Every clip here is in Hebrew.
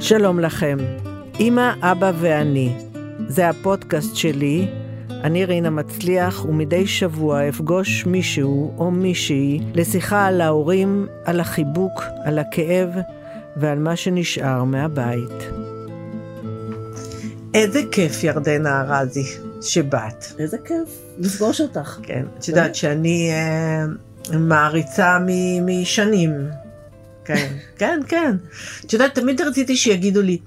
שלום לכם, אמא, אבא ואני. זה הפודקאסט שלי, אני רינה מצליח, ומדי שבוע אפגוש מישהו או מישהי לשיחה על ההורים, על החיבוק, על הכאב ועל מה שנשאר מהבית. איזה כיף, ירדנה ארזי, שבאת. איזה כיף לפגוש אותך. כן, את יודעת שאני אה, מעריצה מ- משנים. כן, כן, כן. את יודעת, תמיד רציתי שיגידו לי,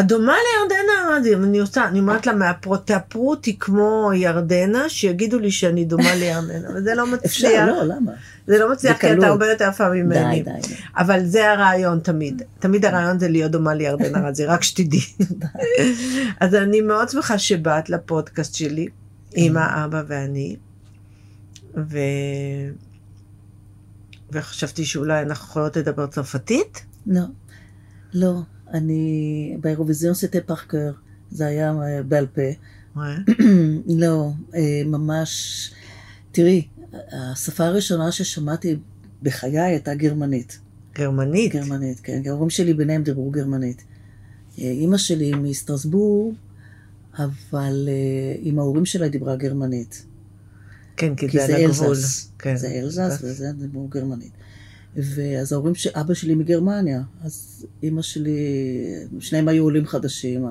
את דומה לירדנה ארזי, אני עושה, אני אומרת לה, מהפרו, תאפרו אותי כמו ירדנה, שיגידו לי שאני דומה לירדנה, אבל זה לא מצליח. אפשר, לא, למה? זה לא מצליח, כי. אתה הרבה יותר יפה ממני. די, די, די. אבל זה הרעיון תמיד. תמיד הרעיון זה להיות דומה לירדנה ארזי, רק שתדעי. אז אני מאוד שמחה שבאת לפודקאסט שלי, אמא, אבא ואני, ו... וחשבתי שאולי אנחנו יכולות לדבר צרפתית. לא, לא. אני, באירוויזיון סטה פארקר, זה היה אה, בעל פה. לא, אה, ממש, תראי, השפה הראשונה ששמעתי בחיי הייתה גרמנית. גרמנית. גרמנית, כן. ההורים שלי ביניהם דיברו גרמנית. אה, אימא שלי מסטרסבורג, אבל עם ההורים שלה דיברה גרמנית. כן, כי כי זה זה על הגבול. כן. זה אלזס וזה דיברו גרמנית. ואז ההורים של אבא שלי מגרמניה, אז אימא שלי, שניהם היו עולים חדשים.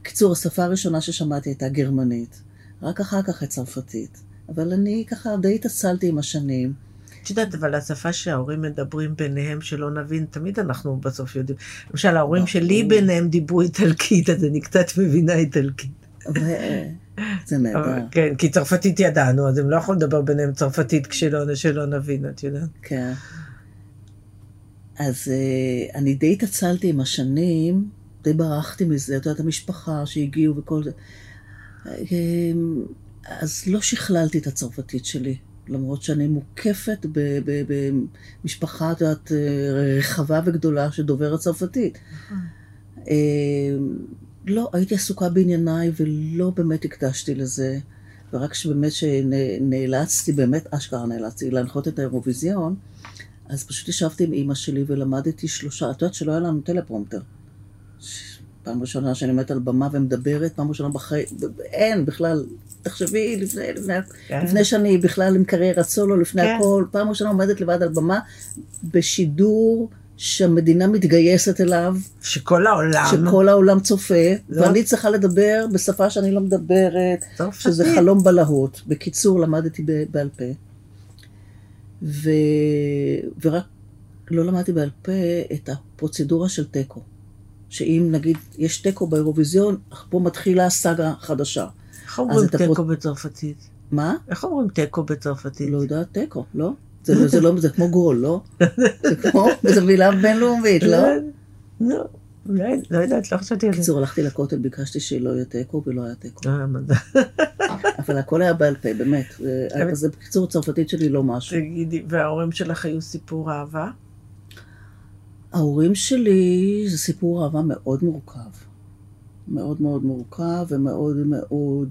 בקיצור, השפה הראשונה ששמעתי הייתה גרמנית, רק אחר כך את צרפתית. אבל אני ככה די התעצלתי עם השנים. את יודעת, אבל השפה שההורים מדברים ביניהם שלא נבין, תמיד אנחנו בסוף יודעים. למשל, ההורים שלי ביניהם דיברו איטלקית, אז אני קצת מבינה איטלקית. אבל- נהדר. כן, כי צרפתית ידענו, אז הם לא יכולים לדבר ביניהם צרפתית כשלא שלא נבין, את יודעת. כן. אז אה, אני די התעצלתי עם השנים, די ברחתי מזה, את יודעת, המשפחה שהגיעו וכל זה. אה, אז לא שכללתי את הצרפתית שלי, למרות שאני מוקפת במשפחה, את יודעת, רחבה וגדולה שדוברת צרפתית. לא, הייתי עסוקה בענייניי ולא באמת הקדשתי לזה. ורק שבאמת שנאלצתי, באמת אשכרה נאלצתי להנחות את האירוויזיון, אז פשוט ישבתי עם אימא שלי ולמדתי שלושה, את יודעת שלא היה לנו טלפרומטר. פעם ראשונה שאני עומדת על במה ומדברת, פעם ראשונה בחיים, אין בכלל, תחשבי, לפני, לפני, כן. לפני שאני בכלל עם קריירת סולו, לפני כן. הכל, פעם ראשונה עומדת לבד על במה, בשידור שהמדינה מתגייסת אליו, שכל העולם, שכל העולם צופה, לא. ואני צריכה לדבר בשפה שאני לא מדברת, צרפתית. שזה חלום בלהות. בקיצור, למדתי בעל פה, ו... ורק לא למדתי בעל פה את הפרוצדורה של תיקו. שאם נגיד יש תיקו באירוויזיון, פה מתחילה סאגה חדשה. איך אומרים תיקו בצרפתית? מה? איך אומרים תיקו בצרפתית? לא יודעת תיקו, לא? זה, זה, לא, זה כמו גול, לא? זה כמו, זו מילה בינלאומית, לא? לא, אולי, לא יודעת, לא חשבתי על זה. בקיצור, הלכתי לכותל, ביקשתי שלא יהיה תיקו, ולא היה תיקו. אה. אבל הכל היה בעל פה, באמת. אז זה בקיצור, צרפתית שלי לא משהו. תגידי, וההורים שלך היו סיפור אהבה? ההורים שלי זה סיפור אהבה מאוד מורכב. מאוד מאוד מורכב ומאוד מאוד...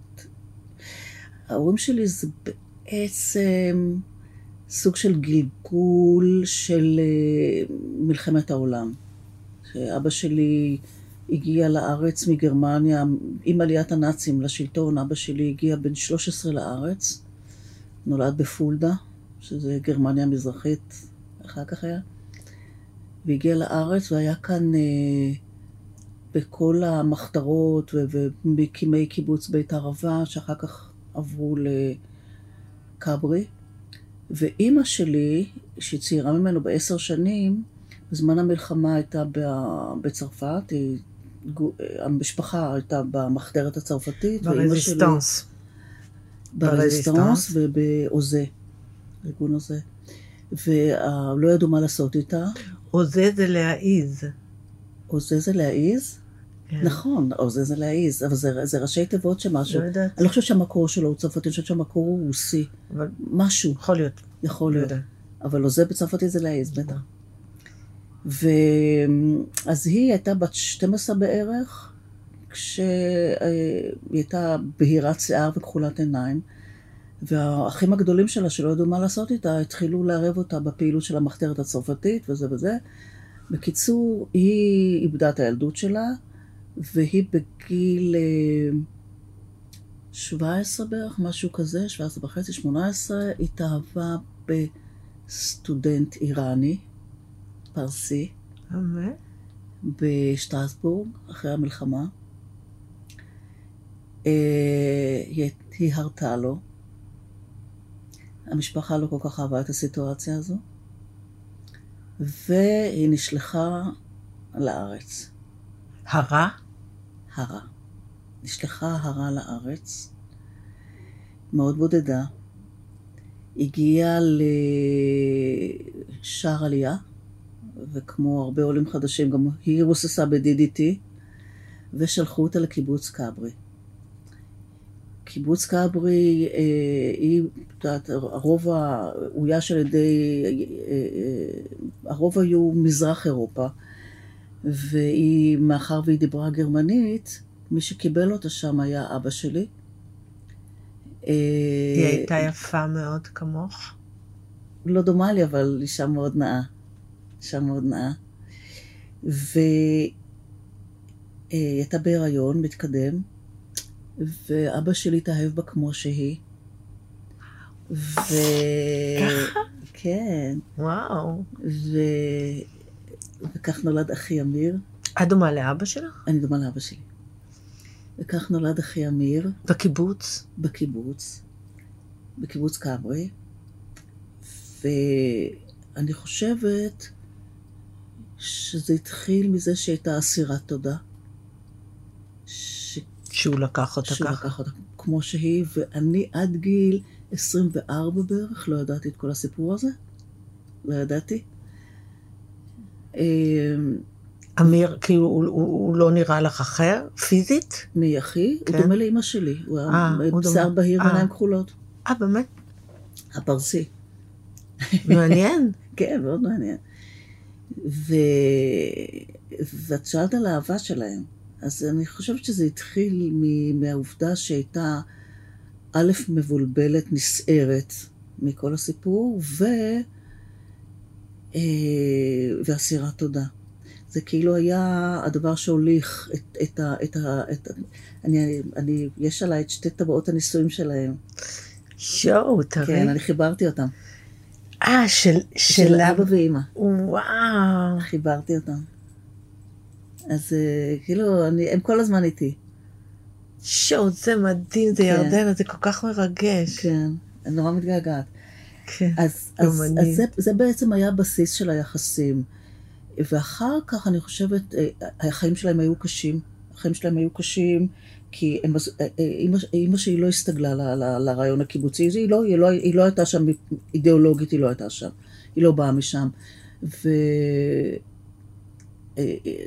ההורים שלי זה בעצם סוג של גלגול של אה, מלחמת העולם. שאבא שלי הגיע לארץ מגרמניה, עם עליית הנאצים לשלטון, אבא שלי הגיע בן 13 לארץ, נולד בפולדה, שזה גרמניה המזרחית, אחר כך היה. והגיע לארץ והיה כאן אה, בכל המחתרות ומקימי קיבוץ בית ערבה, שאחר כך עברו לכברי. ואימא שלי, שהיא צעירה ממנו בעשר שנים, בזמן המלחמה הייתה בצרפת, היא, המשפחה הייתה במחתרת הצרפתית, ואימא שלי ברזיסטנס. ברזיסטנס ובעוזה, ארגון עוזה. ולא ידעו מה לעשות איתה. עוזה זה להעיז. עוזה זה להעיז? כן. נכון, עוזה זה להעיז, אבל זה, זה ראשי תיבות של משהו. לא יודעת. אני לא חושבת שהמקור שלו הוא צרפתי, אני חושבת שהמקור הוא רוסי. אבל משהו, יכול להיות. יכול לא להיות. יודעת. אבל עוזה בצרפתית זה להעיז, בטח. ו... אז היא הייתה בת 12 בערך, כשהיא הייתה בהירת שיער וכחולת עיניים, והאחים הגדולים שלה, שלא ידעו מה לעשות איתה, התחילו לערב אותה בפעילות של המחתרת הצרפתית וזה וזה. בקיצור, היא איבדה את הילדות שלה, והיא בגיל אה, 17 בערך, משהו כזה, 17 וחצי, 18, התאהבה בסטודנט איראני, פרסי, אמן. בשטרסבורג, אחרי המלחמה. אה, היא, היא הרתה לו. המשפחה לא כל כך אהבה את הסיטואציה הזו, והיא נשלחה לארץ. הרע? הרה. נשלחה הרה לארץ, מאוד בודדה. הגיעה לשער עלייה, וכמו הרבה עולים חדשים, גם היא רוססה ב-DDT, ושלחו אותה לקיבוץ כברי. קיבוץ כברי, אה, היא, את יודעת, הרוב אויש על ידי, אה, אה, הרוב היו מזרח אירופה, והיא, מאחר והיא דיברה גרמנית, מי שקיבל אותה שם היה אבא שלי. אה, היא הייתה יפה מאוד כמוך. לא דומה לי, אבל אישה מאוד נאה. אישה מאוד נאה. והיא הייתה בהיריון, מתקדם, ואבא שלי התאהב בה כמו שהיא. ו... ככה? כן. וואו. וכך נולד אחי אמיר. את דומה לאבא שלך? אני דומה לאבא שלי. וכך נולד אחי אמיר בקיבוץ? בקיבוץ, בקיבוץ כברי, ואני חושבת שזה התחיל מזה שהייתה אסירת תודה. ש... שהוא לקח אותה שהוא ככה. לקח אותה כמו שהיא, ואני עד גיל 24 בערך לא ידעתי את כל הסיפור הזה. לא ידעתי. אמ, אמיר, כאילו, הוא, הוא, הוא לא נראה לך אחר? פיזית? מי אחי? הוא כן. דומה לאימא שלי. הוא אה, היה בשיער דומה. בהיר אה. ועיניים כחולות. אה, באמת? הפרסי. מעניין. כן, מאוד מעניין. ו... ואת שאלת על האהבה שלהם. אז אני חושבת שזה התחיל מ... מהעובדה שהייתה א', מבולבלת, נסערת מכל הסיפור, ו... אה, ואסירת תודה. זה כאילו היה הדבר שהוליך את, את ה... את ה את... אני, אני, יש עליי את שתי טבעות הנישואים שלהם. יואו, תראי. כן, אני חיברתי אותם. אה, של, של של אבא ואימא. וואו. חיברתי אותם. אז אה, כאילו, אני, הם כל הזמן איתי. שואו, זה מדהים, זה כן. ירדנה, זה כל כך מרגש. כן, אני נורא מתגעגעת. כן. אז, אז, אני. אז זה, זה בעצם היה הבסיס של היחסים. ואחר כך אני חושבת, אה, החיים שלהם היו קשים. החיים שלהם היו קשים, כי הם, אה, אה, אימא, אימא שלי לא הסתגלה ל- ל- לרעיון הקיבוצי, היא לא, היא, לא, היא לא הייתה שם, אידיאולוגית היא לא הייתה שם, היא לא באה משם.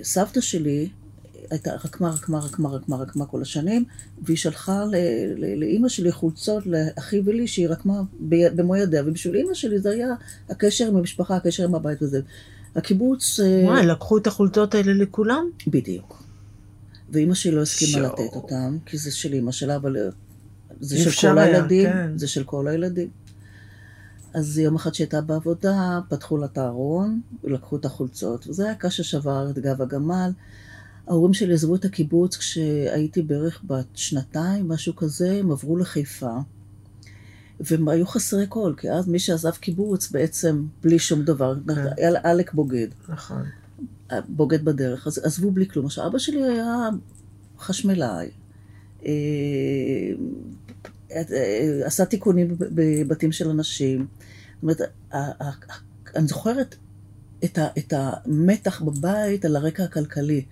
וסבתא שלי הייתה רקמה, רקמה, רקמה, רקמה, רקמה כל השנים, והיא שלחה לאימא שלי חולצות, לאחי ולי, שהיא רקמה במו ידיה, ובשביל אימא שלי זה היה הקשר עם המשפחה, הקשר עם הבית וזה. הקיבוץ... אה, וואי, לקחו את החולצות האלה לכולם? בדיוק. ואימא שלי לא הסכימה. לתת אותם, כי זה של אימא שלה, אבל אה, זה של כל היה, הילדים, כן. זה של כל הילדים. אז יום אחד שהייתה בעבודה, פתחו לה את הארון, ולקחו את החולצות, וזה היה קש ששבר את גב הגמל. ההורים שלי עזבו את הקיבוץ כשהייתי בערך בת שנתיים, משהו כזה, הם עברו לחיפה. והם היו חסרי כל, כי אז מי שעזב קיבוץ בעצם בלי שום דבר, כן. היה עלק בוגד. נכון. בוגד בדרך, אז עזבו בלי כלום. עכשיו, אבא שלי היה חשמלאי, אה, אה, עשה תיקונים בבתים של אנשים. זאת אומרת, אני זוכרת את המתח בבית על הרקע הכלכלי.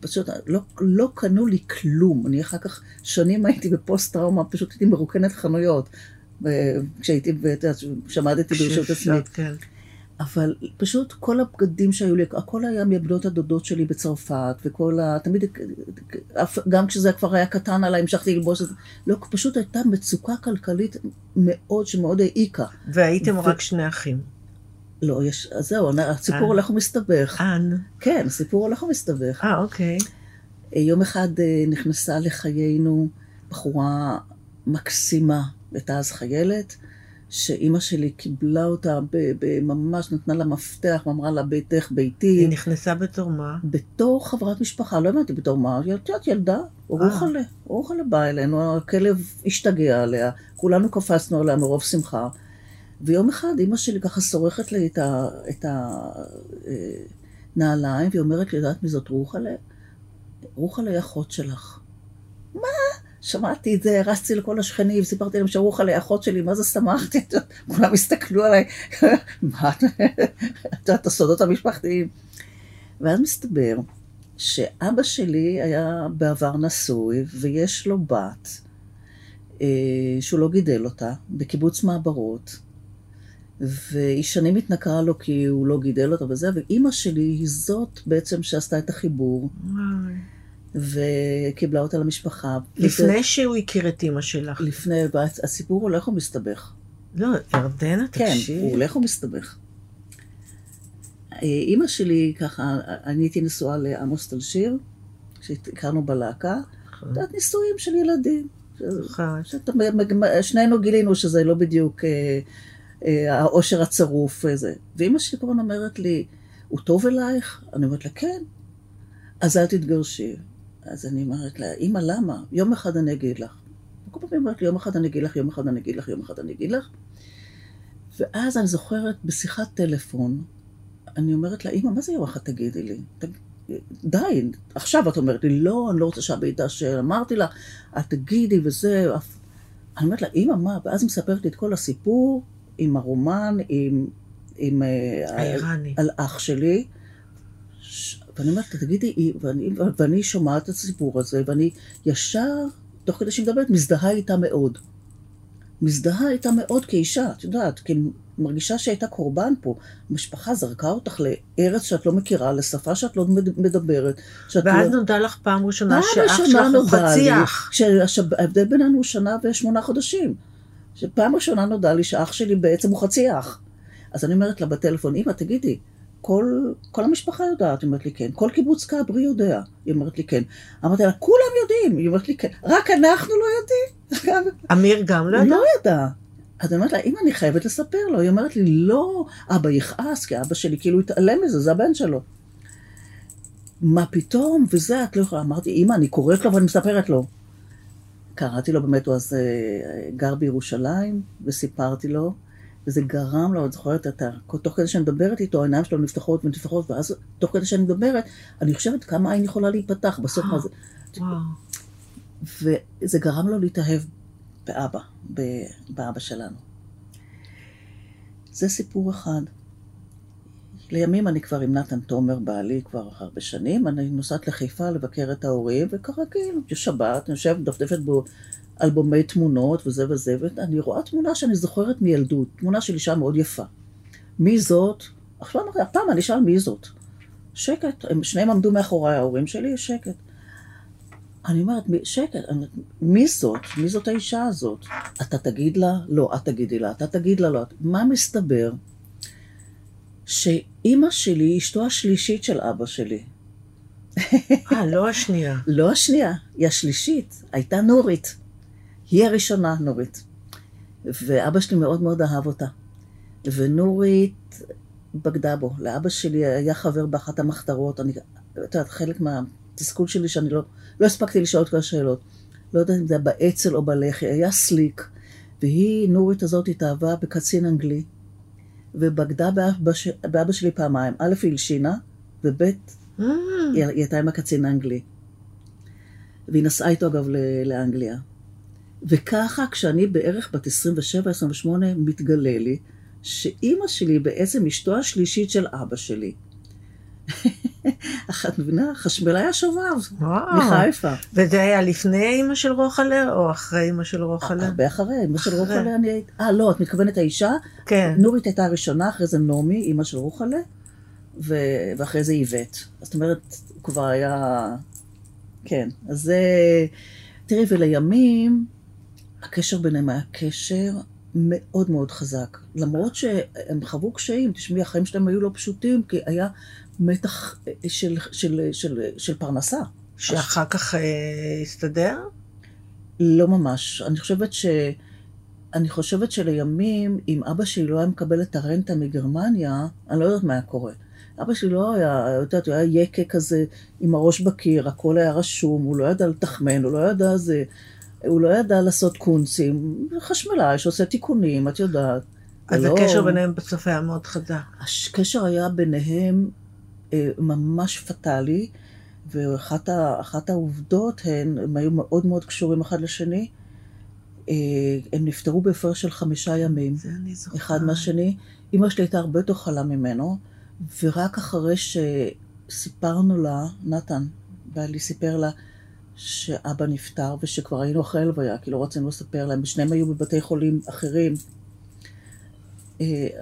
פשוט לא, לא קנו לי כלום. אני אחר כך שנים הייתי בפוסט-טראומה, פשוט הייתי מרוקנת חנויות. כשהייתי, שמדתי ברשות עצמי. כן. אבל פשוט כל הבגדים שהיו לי, הכל היה מבנות הדודות שלי בצרפת, וכל ה... תמיד, גם כשזה כבר היה קטן עליי, המשכתי ללבוש את זה. לא, פשוט הייתה מצוקה כלכלית מאוד, שמאוד העיקה. והייתם ו- רק שני אחים. לא, יש, אז זהו, הסיפור אה. הולך ומסתבך. אנ. כן, הסיפור הולך ומסתבך. אה, אוקיי. יום אחד אה, נכנסה לחיינו בחורה מקסימה, הייתה אז חיילת, שאימא שלי קיבלה אותה, ממש נתנה לה מפתח, ואמרה לה, ביתך ביתי. היא נכנסה בתור מה? בתור חברת משפחה, לא הבנתי בתור מה, את יודעת, ילדה, רוחלה, רוחלה באה אלינו, הכלב השתגע עליה, כולנו קפצנו עליה מרוב שמחה. ויום אחד אימא שלי ככה שורחת לי את את הנעליים, והיא אומרת לי, יודעת מי זאת רוחלה? רוחלה היא אחות שלך. מה? שמעתי את זה, רצתי לכל השכנים, סיפרתי להם שרוחלה היא אחות שלי, מה זה שמחתי? כולם הסתכלו עליי, מה את את יודעת, הסודות המשפחתיים. ואז מסתבר שאבא שלי היה בעבר נשוי, ויש לו בת, אה, שהוא לא גידל אותה, בקיבוץ מעברות, והיא שנים התנכרה לו כי הוא לא גידל אותה וזה, ואימא שלי היא זאת בעצם שעשתה את החיבור, וואי. וקיבלה אותה למשפחה. לפני שהוא הכיר את אימא שלך. לפני, והסיפור הולך ומסתבך. לא, ירדנה, כן, תקשיב. הוא הולך ומסתבך. אה, אימא שלי, ככה, אני הייתי נשואה לעמוס תלשיר, שהכרנו בלהקה, נכון. את יודעת, נישואים של ילדים. שאתה, מג- שנינו גילינו שזה לא בדיוק אה, העושר הצרוף וזה. ואימא שלי כל הזמן אומרת לי, הוא טוב אלייך? אני אומרת לה, כן. אז אל תתגרשי. אז אני אומרת לה, אמא, למה? יום אחד אני אגיד לך. וכל פעם היא אומרת לי, יום אחד אני אגיד לך, יום אחד אני אגיד לך, יום אחד אני אגיד לך. ואז אני זוכרת בשיחת טלפון, אני אומרת לה, אמא, מה זה יום אחד תגידי לי? די, עכשיו את אומרת לי, לא, אני לא רוצה שהבית תאשר. אמרתי לה, את תגידי וזה. אני אומרת לה, אמא, מה? ואז היא מספרת לי את כל הסיפור עם הרומן, עם... עם אה, האיראני. על אח שלי. ש- ואני אומרת תגידי, ואני, ואני שומעת את הסיפור הזה, ואני ישר, תוך כדי שהיא מדברת, מזדהה איתה מאוד. מזדהה איתה מאוד כאישה, את יודעת, כי מרגישה שהייתה קורבן פה. המשפחה זרקה אותך לארץ שאת לא מכירה, לשפה שאת לא מד- מדברת. שאת ואז לא... נודע לך פעם ראשונה שאח שלך הוא חצי אח. שההבדל בינינו הוא שנה ושמונה חודשים. שפעם ראשונה נודע לי שאח שלי בעצם הוא חצי אח. אז אני אומרת לה בטלפון, אמא, תגידי, כל, כל המשפחה יודעת? היא אומרת לי, כן. כל קיבוץ כברי יודע? היא אומרת לי, כן. אמרתי לה, כולם יודעים. היא אומרת לי, כן. רק אנחנו לא יודעים? אמיר גם לא ידע? לא ידע. אז אני אומרת לה, אמא, אני חייבת לספר לו. היא אומרת לי, לא, אבא יכעס, כי אבא שלי כאילו התעלם מזה, זה הבן שלו. מה פתאום? וזה, את לא יכולה. אמרתי, אמא, אני קוראת לו ואני מספרת לו. קראתי לו, באמת, הוא אז אה, גר בירושלים, וסיפרתי לו, וזה גרם לו, את זוכרת, אתה, תוך כדי שאני מדברת איתו, העיניים שלו נפתחות ונפתחות, ואז תוך כדי שאני מדברת, אני חושבת כמה עין יכולה להיפתח, בסוף מה זה... וזה גרם לו להתאהב באבא, באבא שלנו. זה סיפור אחד. לימים אני כבר עם נתן תומר, בעלי, כבר הרבה שנים. אני נוסעת לחיפה לבקר את ההורים, וכרגיל, בשבת, אני יושבת, מדפדפת באלבומי תמונות וזה וזה, ואני רואה תמונה שאני זוכרת מילדות, תמונה של אישה מאוד יפה. מי זאת? עכשיו אמרתי, הפעם אני אשאל מי זאת. שקט, הם שניהם עמדו מאחוריי, ההורים שלי, שקט. אני אומרת, "מי- שקט, אני מי זאת? מי זאת האישה הזאת? אתה תגיד לה? לא, את תגידי לה. אתה תגיד לה? לא. מה מסתבר? שאימא שלי היא אשתו השלישית של אבא שלי. אה, לא השנייה. לא השנייה, היא השלישית. הייתה נורית. היא הראשונה, נורית. ואבא שלי מאוד מאוד אהב אותה. ונורית בגדה בו. לאבא שלי היה חבר באחת המחתרות. אני, את יודעת, חלק מהתסכול שלי שאני לא, לא הספקתי לשאול את כל השאלות. לא יודעת אם זה היה באצ"ל או בלח"י, היה סליק. והיא, נורית הזאת, התאהבה בקצין אנגלי, ובגדה באבא, ש- באבא שלי פעמיים. א', היא הלשינה, וב', אה, היא היא הייתה עם הקצין האנגלי. והיא נסעה איתו אגב ל- לאנגליה. וככה, כשאני בערך בת 27-28, מתגלה לי שאימא שלי בעצם אשתו השלישית של אבא שלי. את מבינה? חשמלאי השובב. מחיפה. וזה היה לפני אימא של רוחלה או אחרי אימא של רוחלה? הרבה אחרי, אמא של. רוחלה אני הייתי... אה, לא, את מתכוונת האישה? כן. נורית הייתה הראשונה, אחרי זה נעמי, אימא של רוחלה, ו... ואחרי זה איווט. זאת אומרת, הוא כבר היה... כן, אז זה... תראי, ולימים, הקשר ביניהם היה קשר מאוד מאוד חזק. למרות שהם חוו קשיים, תשמעי, החיים שלהם היו לא פשוטים, כי היה מתח של, של, של, של פרנסה. שאחר כך אה, הסתדר? לא ממש. אני חושבת אני חושבת שלימים, אם אבא שלי לא היה מקבל את הרנטה מגרמניה, אני לא יודעת מה היה קורה. אבא שלי לא היה, את יודעת, הוא היה יקה כזה עם הראש בקיר, הכל היה רשום, הוא לא ידע לתחמן, הוא לא ידע זה, הוא לא ידע לעשות קונצים. חשמלאי שעושה תיקונים, את יודעת. אז ולא- הקשר ביניהם בסוף היה מאוד חזק. הקשר היה ביניהם אה, ממש פטאלי, ואחת העובדות הן, הם היו מאוד מאוד קשורים אחד לשני. אה, הם נפטרו בהפרש של חמישה ימים. אחד מהשני. אמא שלי הייתה הרבה יותר חלה ממנו, ורק אחרי שסיפרנו לה, נתן, בעלי סיפר לה שאבא נפטר ושכבר היינו אחרי הלוויה, כי לא רצינו לספר להם, ושניהם היו בבתי חולים אחרים.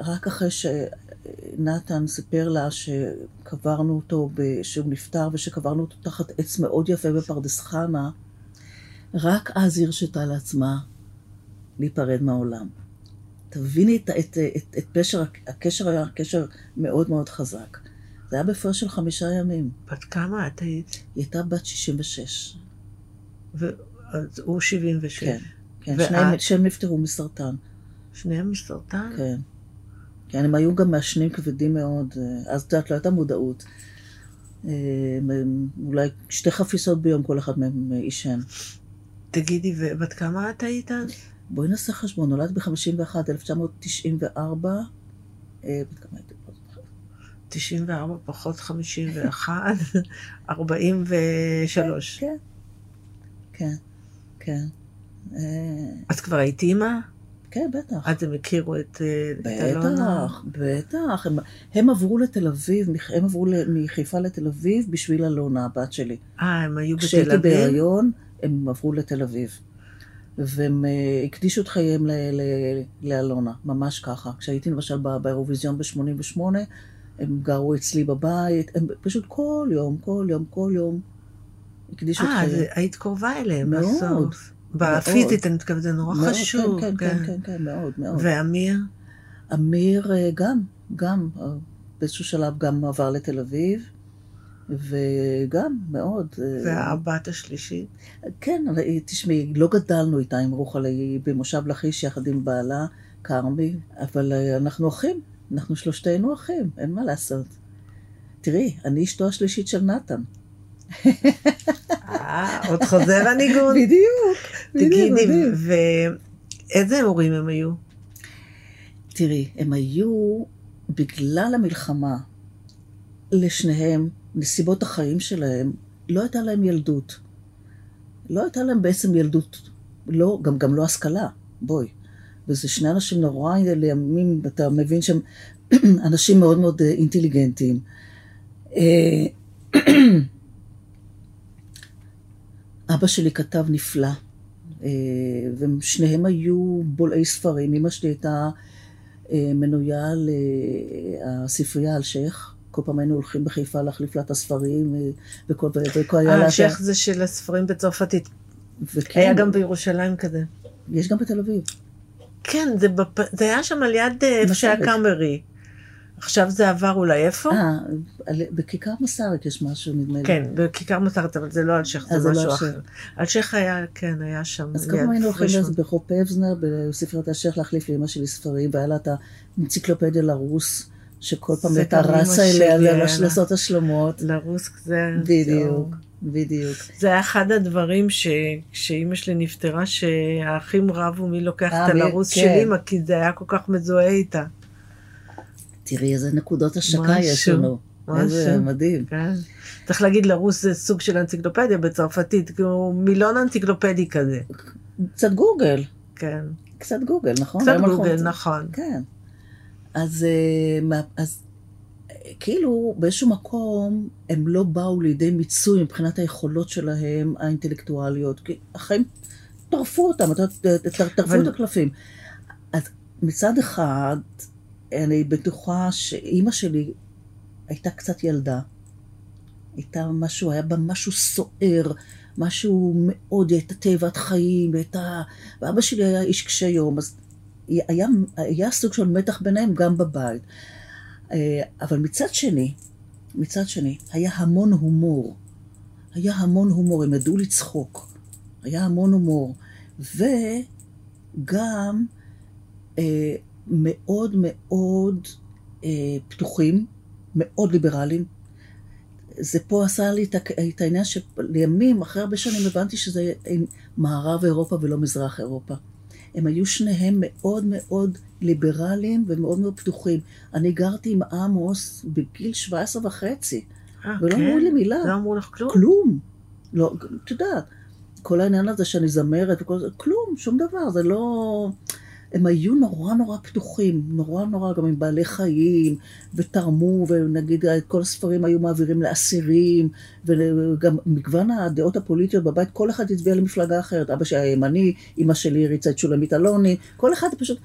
רק אחרי שנתן סיפר לה שקברנו אותו, שהוא נפטר ושקברנו אותו תחת עץ מאוד יפה בפרדס חנה, רק אז היא הרשתה לעצמה להיפרד מהעולם. תביני את, את, את, את פשר, הקשר היה קשר מאוד מאוד חזק. זה היה בהפרש של חמישה ימים. בת כמה את היית? היא הייתה בת 66. ו- אז הוא 76. כן, כן, ואת? שניהם, נפטרו מסרטן. שניהם מסרטן? כן. כן, הם היו גם מעשנים כבדים מאוד, אה, אז את יודעת, לא הייתה מודעות. אה, אולי שתי חפיסות ביום כל אחד מהם אה, עישן. תגידי, ובת כמה את היית אז? בואי נעשה חשבון, נולד ב-51, 1994. אה, בת כמה הייתי? 94 פחות 51, 43. כן, כן, כן. אז כבר היית אימא? כן, בטח. אז הם הכירו את אה, את אלונה? בטח, בטח. הם, הם עברו לתל אביב, הם עברו מחיפה לתל אביב בשביל אלונה, הבת שלי. אה, הם היו בתל כשהייתי אביב? בהיריון, הם עברו לתל אביב. והם אה, הקדישו את חייהם ל- ל- לאלונה, ממש ככה. כשהייתי למשל באירוויזיון ב-88, הם גרו אצלי בבית, הם פשוט כל יום, כל יום, כל יום הקדישו את אה, חייהם. היית קרובה אליהם מאוד, בסוף. בפיזית, אני מתכוונת, זה נורא מאוד, חשוב. כן, כן, כן, כן, כן, מאוד, מאוד. ואמיר? אמיר אה, גם, גם, אה, באיזשהו שלב גם עבר לתל אביב, וגם, מאוד. אה, והבת השלישית? כן, תשמעי, לא גדלנו איתה עם רוחלה, היא במושב לכיש יחד עם בעלה, כרמי, אבל אנחנו אחים, אנחנו שלושתנו אחים, אין מה לעשות. תראי, אני אשתו השלישית של נתן. אה, עוד חוזר הניגון. בדיוק, בדיוק, תגידי. ואיזה הורים הם היו? תראי, הם היו, בגלל המלחמה, לשניהם, נסיבות החיים שלהם, לא הייתה להם ילדות. לא הייתה להם בעצם ילדות, לא, גם, גם לא השכלה, בואי. וזה שני אנשים נורא, לימים אתה מבין שהם אנשים מאוד מאוד אה, אינטליגנטים. אה, אבא שלי כתב נפלא, אה, ושניהם היו בולעי ספרים. אמא שלי הייתה אה, מנויה לספרייה אלשיך. כל פעם היינו הולכים בחיפה להחליף לה את הספרים, אה, וכל וכל היה אה, לה... השייח זה של הספרים בצרפתית. וכן, היה גם בירושלים כזה. יש גם בתל אביב. כן, זה, בפ... זה היה שם על יד אה, איפה שהיה. קאמרי. עכשיו זה עבר אולי איפה? אה, בכיכר מסרת יש משהו, נדמה לי. כן, בכיכר מסרת, אבל זה לא אלשיך, אה, זה זה לא משהו אלשיך. אחר. אלשיך היה, כן, היה שם. אז כמה היינו הולכים. לזה ברחוב פבזנר, בספריית השייח להחליף לאמא שלי ספרים, והיה לה את האנציקלופדיה לרוס, שכל פעם הייתה רצה אליה לה. לעשות השלמות. לרוס זה... בדיוק, בדיוק. זה היה אחד הדברים שכשאימא שלי נפטרה, שהאחים רבו מי לוקח אה, את הלרוס כן. של אימא, כי זה היה כל כך מזוהה איתה. תראי איזה נקודות השקה משהו, יש לנו. איזה משהו. מדהים. כן. צריך להגיד, לרוס זה סוג של אנציקלופדיה בצרפתית, כאילו מילון אנציקלופדי כזה. קצת גוגל, כן. קצת גוגל, נכון? קצת גוגל, נכון. כן. אז, אה, אז אה, כאילו באיזשהו מקום הם לא באו לידי מיצוי מבחינת היכולות שלהם האינטלקטואליות, כי החיים טרפו אותם, טרפו את הקלפים. אז מצד אחד, אני בטוחה שאימא שלי הייתה קצת ילדה. הייתה משהו, היה בה משהו סוער, משהו מאוד, הייתה תאבת חיים, והייתה... ואבא שלי היה איש קשה יום, אז היה, היה סוג של מתח ביניהם גם בבית. אה, אבל מצד שני, מצד שני, היה המון הומור. היה המון הומור, הם ידעו לצחוק. היה המון הומור. וגם אה, מאוד מאוד אה, פתוחים, מאוד ליברליים. זה פה עשה לי את, העניין שלימים, אחרי הרבה שנים, הבנתי שזה עם מערב אירופה ולא מזרח אירופה. הם היו שניהם מאוד מאוד ליברליים ומאוד מאוד פתוחים. אני גרתי עם עמוס בגיל 17 וחצי, אה, ולא כן? אמרו לי מילה. לא אמרו לך כלום? כלום. לא, את יודעת, כל העניין הזה שאני זמרת וכל זה, כלום, שום דבר, זה לא... הם היו נורא נורא פתוחים, נורא נורא גם עם בעלי חיים, ותרמו, ונגיד את כל הספרים היו מעבירים לאסירים, וגם מגוון הדעות הפוליטיות בבית, כל אחד הצביע למפלגה אחרת. אבא שלי היה ימני, אמא שלי הריצה את שולמית אלוני, כל אחד פשוט...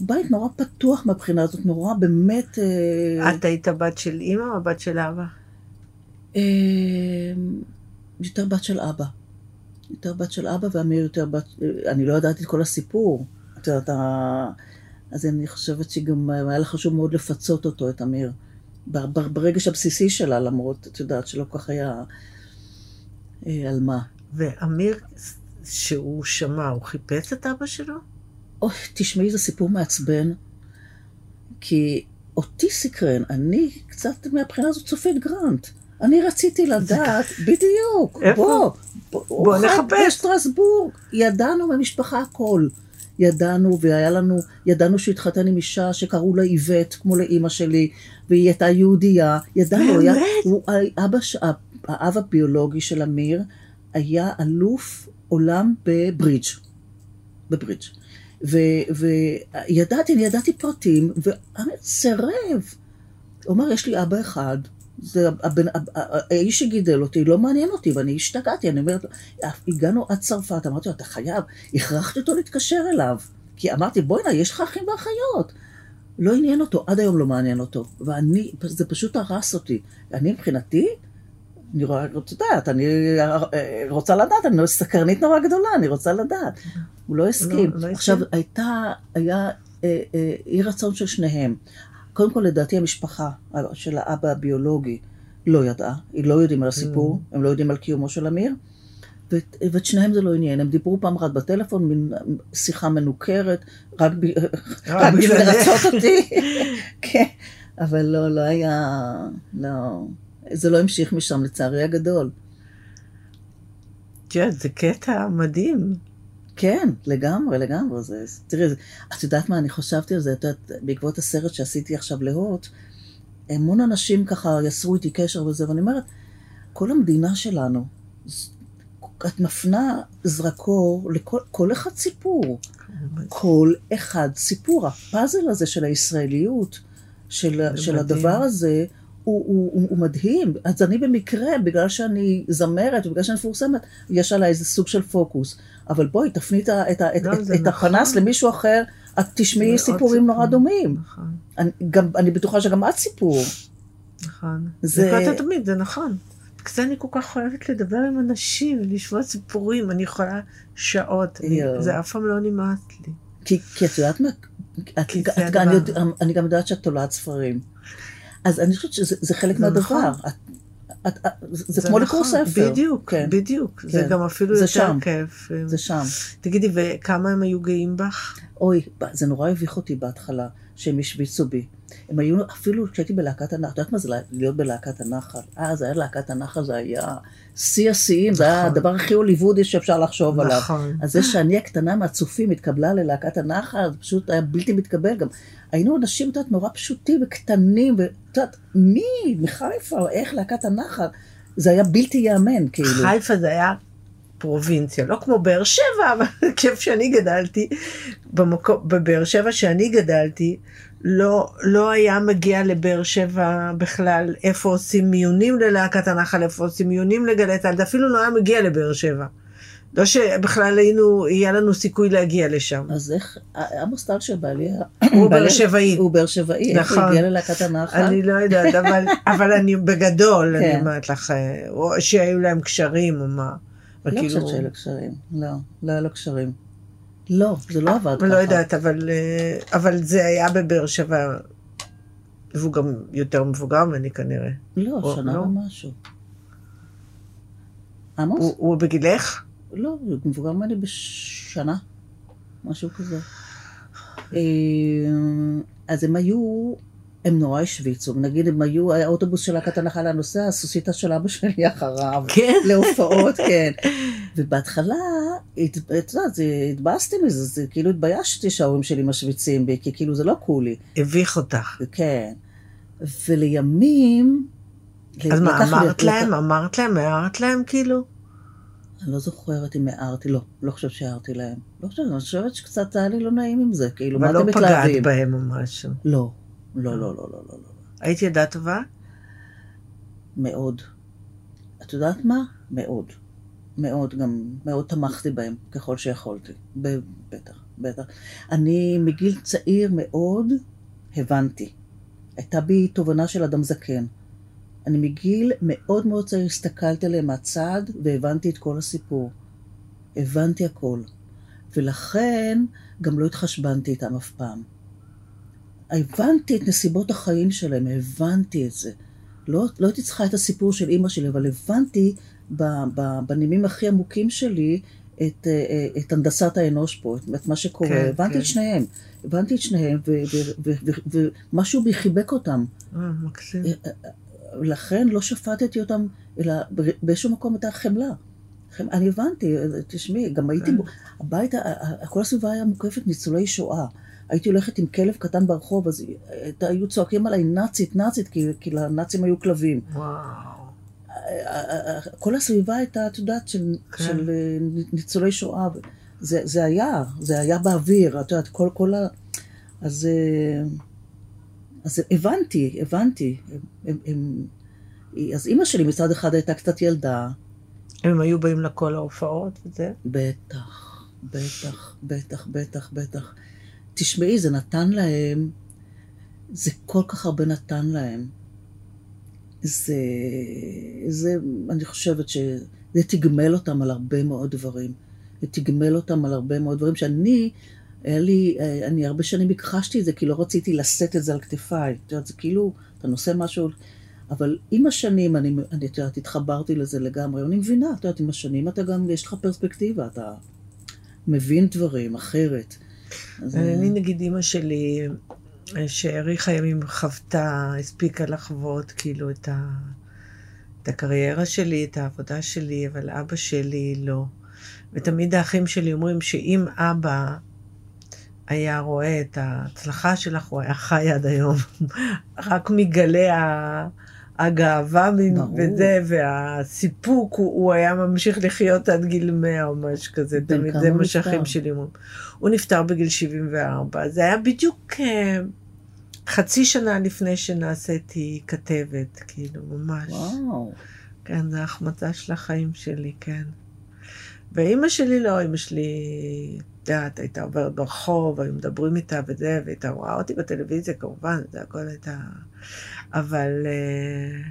בית נורא פתוח מהבחינה הזאת, נורא באמת... אה, את היית בת של אימא או בת של אבא? אה, יותר בת של אבא. יותר בת של אבא ואמיר יותר בת... אני לא ידעתי את כל הסיפור. את יודעת, אז אני חושבת שגם היה לה חשוב מאוד לפצות אותו, את אמיר. ברגש הבסיסי שלה, למרות, את יודעת, שלא כל כך היה אה, על מה. ואמיר, שהוא שמע, הוא חיפש את אבא שלו? אוי, תשמעי, זה סיפור מעצבן, כי אותי סקרן, אני קצת מהבחינה הזאת צופית גרנט. אני רציתי לדעת, בדיוק, איפה? בוא, בוא, בוא נחפש. בשטרסבורג, ידענו במשפחה הכל. ידענו, והיה לנו, ידענו שהוא התחתן עם אישה שקראו לה איווט, כמו לאימא שלי, והיא הייתה יהודייה, ידענו, היה? הוא, אבא, האב הביולוגי של אמיר היה אלוף עולם בברידג', בברידג'. ו- וידעתי, אני ידעתי פרטים, ואמיר סירב. הוא אמר, יש לי אבא אחד, זה הבן, האיש שגידל אותי, לא מעניין אותי, ואני השתגעתי, אני אומרת, הגענו עד צרפת, אמרתי לו, אתה חייב, הכרחתי אותו להתקשר אליו, כי אמרתי, בוא'נה, יש לך אחים ואחיות. לא עניין אותו, עד היום לא מעניין אותו, ואני, זה פשוט הרס אותי. אני מבחינתי, אני רואה, את יודעת, אני אה, רוצה לדעת, אני סקרנית נורא גדולה, אני רוצה לדעת. הוא לא הסכים. לא הסכים. עכשיו, הייתה, היה אה, אה, אי רצון של שניהם. קודם כל, לדעתי המשפחה של האבא הביולוגי לא ידעה, היא לא יודעים על הסיפור, הם לא יודעים על קיומו של אמיר, ואת, ואת שניהם זה לא עניין, הם דיברו פעם אחת בטלפון, מין שיחה מנוכרת, רק, ב, רק בשביל. לרצות אותי, כן, אבל לא, לא היה, לא, זה לא המשיך משם לצערי הגדול. את יודעת, זה קטע מדהים. כן, לגמרי, לגמרי. זה, תראי, זה- את יודעת מה אני חשבתי על זה? את יודעת, בעקבות הסרט שעשיתי עכשיו להוט, המון אנשים ככה יצרו איתי קשר וזה, ואני אומרת, כל המדינה שלנו, את מפנה זרקור לכל כל אחד סיפור. כל אחד סיפור. הפאזל הזה של הישראליות, של, של. הדבר הזה, הוא, הוא, הוא, הוא מדהים. אז אני במקרה, בגלל שאני זמרת ובגלל שאני מפורסמת, יש עליי איזה סוג של פוקוס. אבל בואי, תפני את, את, את, לא, את, נכון. הפנס למישהו אחר, את תשמעי סיפורים נורא. דומים. נכון, אני, גם, אני בטוחה שגם את סיפור. נכון. זה- זה תמיד, זה נכון. בגלל זה אני כל כך אוהבת לדבר עם אנשים, לשמוע סיפורים, אני יכולה שעות. אני-. זה אף פעם לא נמאס לי. כי, כי את יודעת מה? את, את, את, אני, אני גם יודעת שאת תולעת ספרים. אז אני חושבת שזה זה חלק מהדבר. נכון. את, את, את, זה, זה כמו נכון, ספר. בדיוק, כן. בדיוק. זה כן. גם אפילו זה יותר שם. כיף. זה שם. תגידי, וכמה הם היו גאים בך? אוי, זה נורא הביך אותי בהתחלה, שהם השוויצו בי. הם היו, אפילו כשהייתי בלהקת הנחל, את יודעת מה זה להיות בלהקת הנחל? אה, זה היה להקת הנחל, זה היה שיא השיאים, זה היה נכון. הדבר הכי הוליוודי שאפשר לחשוב עליו. נכון. אז זה שאני הקטנה מהצופים התקבלה ללהקת הנחל, זה פשוט היה בלתי מתקבל גם. היינו אנשים, את יודעת, נורא פשוטים וקטנים, ואת יודעת, מי? מחיפה, איך להקת הנחל? זה היה בלתי ייאמן, כאילו. חיפה זה היה פרובינציה, לא כמו באר שבע, אבל כיף שאני גדלתי, בבאר שבע שאני גדלתי, לא, לא היה מגיע לבאר שבע בכלל איפה עושים מיונים ללהקת הנחל, איפה עושים מיונים לגלי צה"ל, אפילו לא היה מגיע לבאר שבע. לא שבכלל היינו, יהיה לנו סיכוי להגיע לשם. אז איך, עמוס טל שבעלי... הוא באר שבעי. הוא באר שבעי, איך הוא נכון. הגיע ללהקת הנחל? אני לא יודעת, אבל, אבל אני בגדול, אני כן. אומרת לך, או שהיו להם קשרים או מה. לא כאילו- חושבת שהיו לו קשרים. לא, לא היה לו קשרים. לא, זה לא עבד ככה. לא יודעת, אבל, אה, אבל זה היה בבאר שבע, והוא גם יותר מבוגר ממני כנראה. לא, שנה לא? ומשהו. עמוס? הוא, הוא בגילך? לא, הוא מבוגר ממני בשנה. משהו כזה. אה, אז הם היו, הם נורא השוויצו, נגיד הם היו, האוטובוס של להקת הנחל הנוסע, הסוסיתא של אבא שלי אחריו. כן. להופעות, כן. ובהתחלה, את יודעת, התבאסתי מזה, זה כאילו התביישתי שההורים שלי משוויצים בי, כי כאילו זה לא קולי. הביך אותך. כן. ולימים... אז מה, אמרת להם? אמרת להם? הערת להם כאילו? אני לא זוכרת אם הערתי, לא, לא חושבת שהערתי להם. לא חושבת, אני חושבת שקצת היה לי לא נעים עם זה, כאילו, מה אבל לא אתם פגעת מתלהבים? בהם או משהו. לא, לא, לא, לא, לא, לא, לא. היית ילדה טובה? מאוד. את יודעת מה? מאוד. מאוד, גם מאוד תמכתי בהם ככל שיכולתי. בטח, בטח. אני מגיל צעיר מאוד הבנתי. הייתה בי תובנה של אדם זקן. אני מגיל מאוד מאוד צעיר הסתכלתי עליהם מהצד והבנתי את כל הסיפור. הבנתי הכל. ולכן גם לא התחשבנתי איתם אף פעם. הבנתי את נסיבות החיים שלהם, הבנתי את זה. לא, לא הייתי צריכה את הסיפור של אימא שלי, אבל הבנתי בנימים הכי עמוקים שלי את, אה, אה, את הנדסת האנוש פה, את, את מה שקורה. כן, הבנתי כן. את שניהם. הבנתי את שניהם, ומשהו בי חיבק אותם. אה, מקסים. לכן לא שפטתי אותם, אלא באיזשהו מקום הייתה חמלה. חמ- אני הבנתי, תשמעי, גם הייתי, כן. הבית, כל הסביבה היה מוקפת ניצולי שואה. הייתי הולכת עם כלב קטן ברחוב, אז היו צועקים עליי נאצית, נאצית, כי, כי לנאצים היו כלבים. וואו. כל הסביבה הייתה, את יודעת, של, כן. של אה, ניצולי שואה. זה, זה היה, זה היה באוויר, את יודעת, כל, כל ה... אז, אה, אז הבנתי, הבנתי. הם, הם, אז אימא שלי מצד אחד הייתה קצת ילדה, הם היו באים לכל ההופעות וזה? בטח, בטח, בטח, בטח, בטח. תשמעי, זה נתן להם, זה כל כך הרבה נתן להם. זה, זה, אני חושבת שזה תגמל אותם על הרבה מאוד דברים. זה תגמל אותם על הרבה מאוד דברים שאני, היה לי, אני הרבה שנים הכחשתי את זה, כי לא רציתי לשאת את זה על כתפיי. את יודעת, זה כאילו, אתה נושא משהו, אבל עם השנים, אני, אני את יודעת, התחברתי לזה לגמרי, אני מבינה, את יודעת, עם השנים אתה גם, יש לך פרספקטיבה, אתה מבין דברים אחרת. אז, אני נגיד אימא שלי, שהאריכה ימים חוותה, הספיקה לחוות כאילו את, ה, את הקריירה שלי, את העבודה שלי, אבל אבא שלי לא. ותמיד האחים שלי אומרים שאם אבא היה רואה את ההצלחה שלך, הוא היה חי עד היום. רק מגלי. הגאווה. וזה, והסיפוק, הוא, הוא היה ממשיך לחיות עד גיל 100 או משהו כזה, תמיד זה מה שאחים? שלי אומרים. הוא נפטר בגיל 74, זה היה בדיוק אה, חצי שנה לפני שנעשיתי כתבת, כאילו, ממש. וואו, כן, זה החמצה של החיים שלי, כן. ואימא שלי לא, אימא שלי, יודעת, הייתה עוברת ברחוב, היו מדברים איתה וזה, והייתה רואה אותי בטלוויזיה, כמובן, זה הכל הייתה... אבל, אה,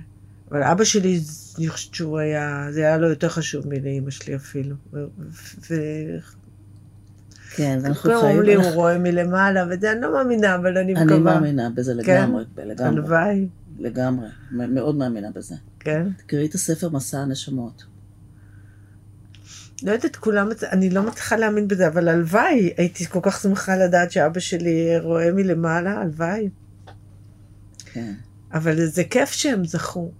אבל אבא שלי, אני חושבת שהוא היה, זה היה לו יותר חשוב מלאימא שלי אפילו. וכולם כן, אנחנו אומרים חיים, לי, הוא רואה מלמעלה, וזה, אני לא מאמינה, אבל אני אני מקווה. מאמינה בזה לגמרי, לגמרי, הלוואי, לגמרי, מאוד מאמינה בזה. כן. תקראי את הספר מסע הנשמות. לא יודעת, כולם, אני לא מצליחה להאמין בזה, אבל הלוואי, הייתי כל כך שמחה לדעת שאבא שלי רואה מלמעלה, הלוואי. כן. אבל זה כיף שהם זכו.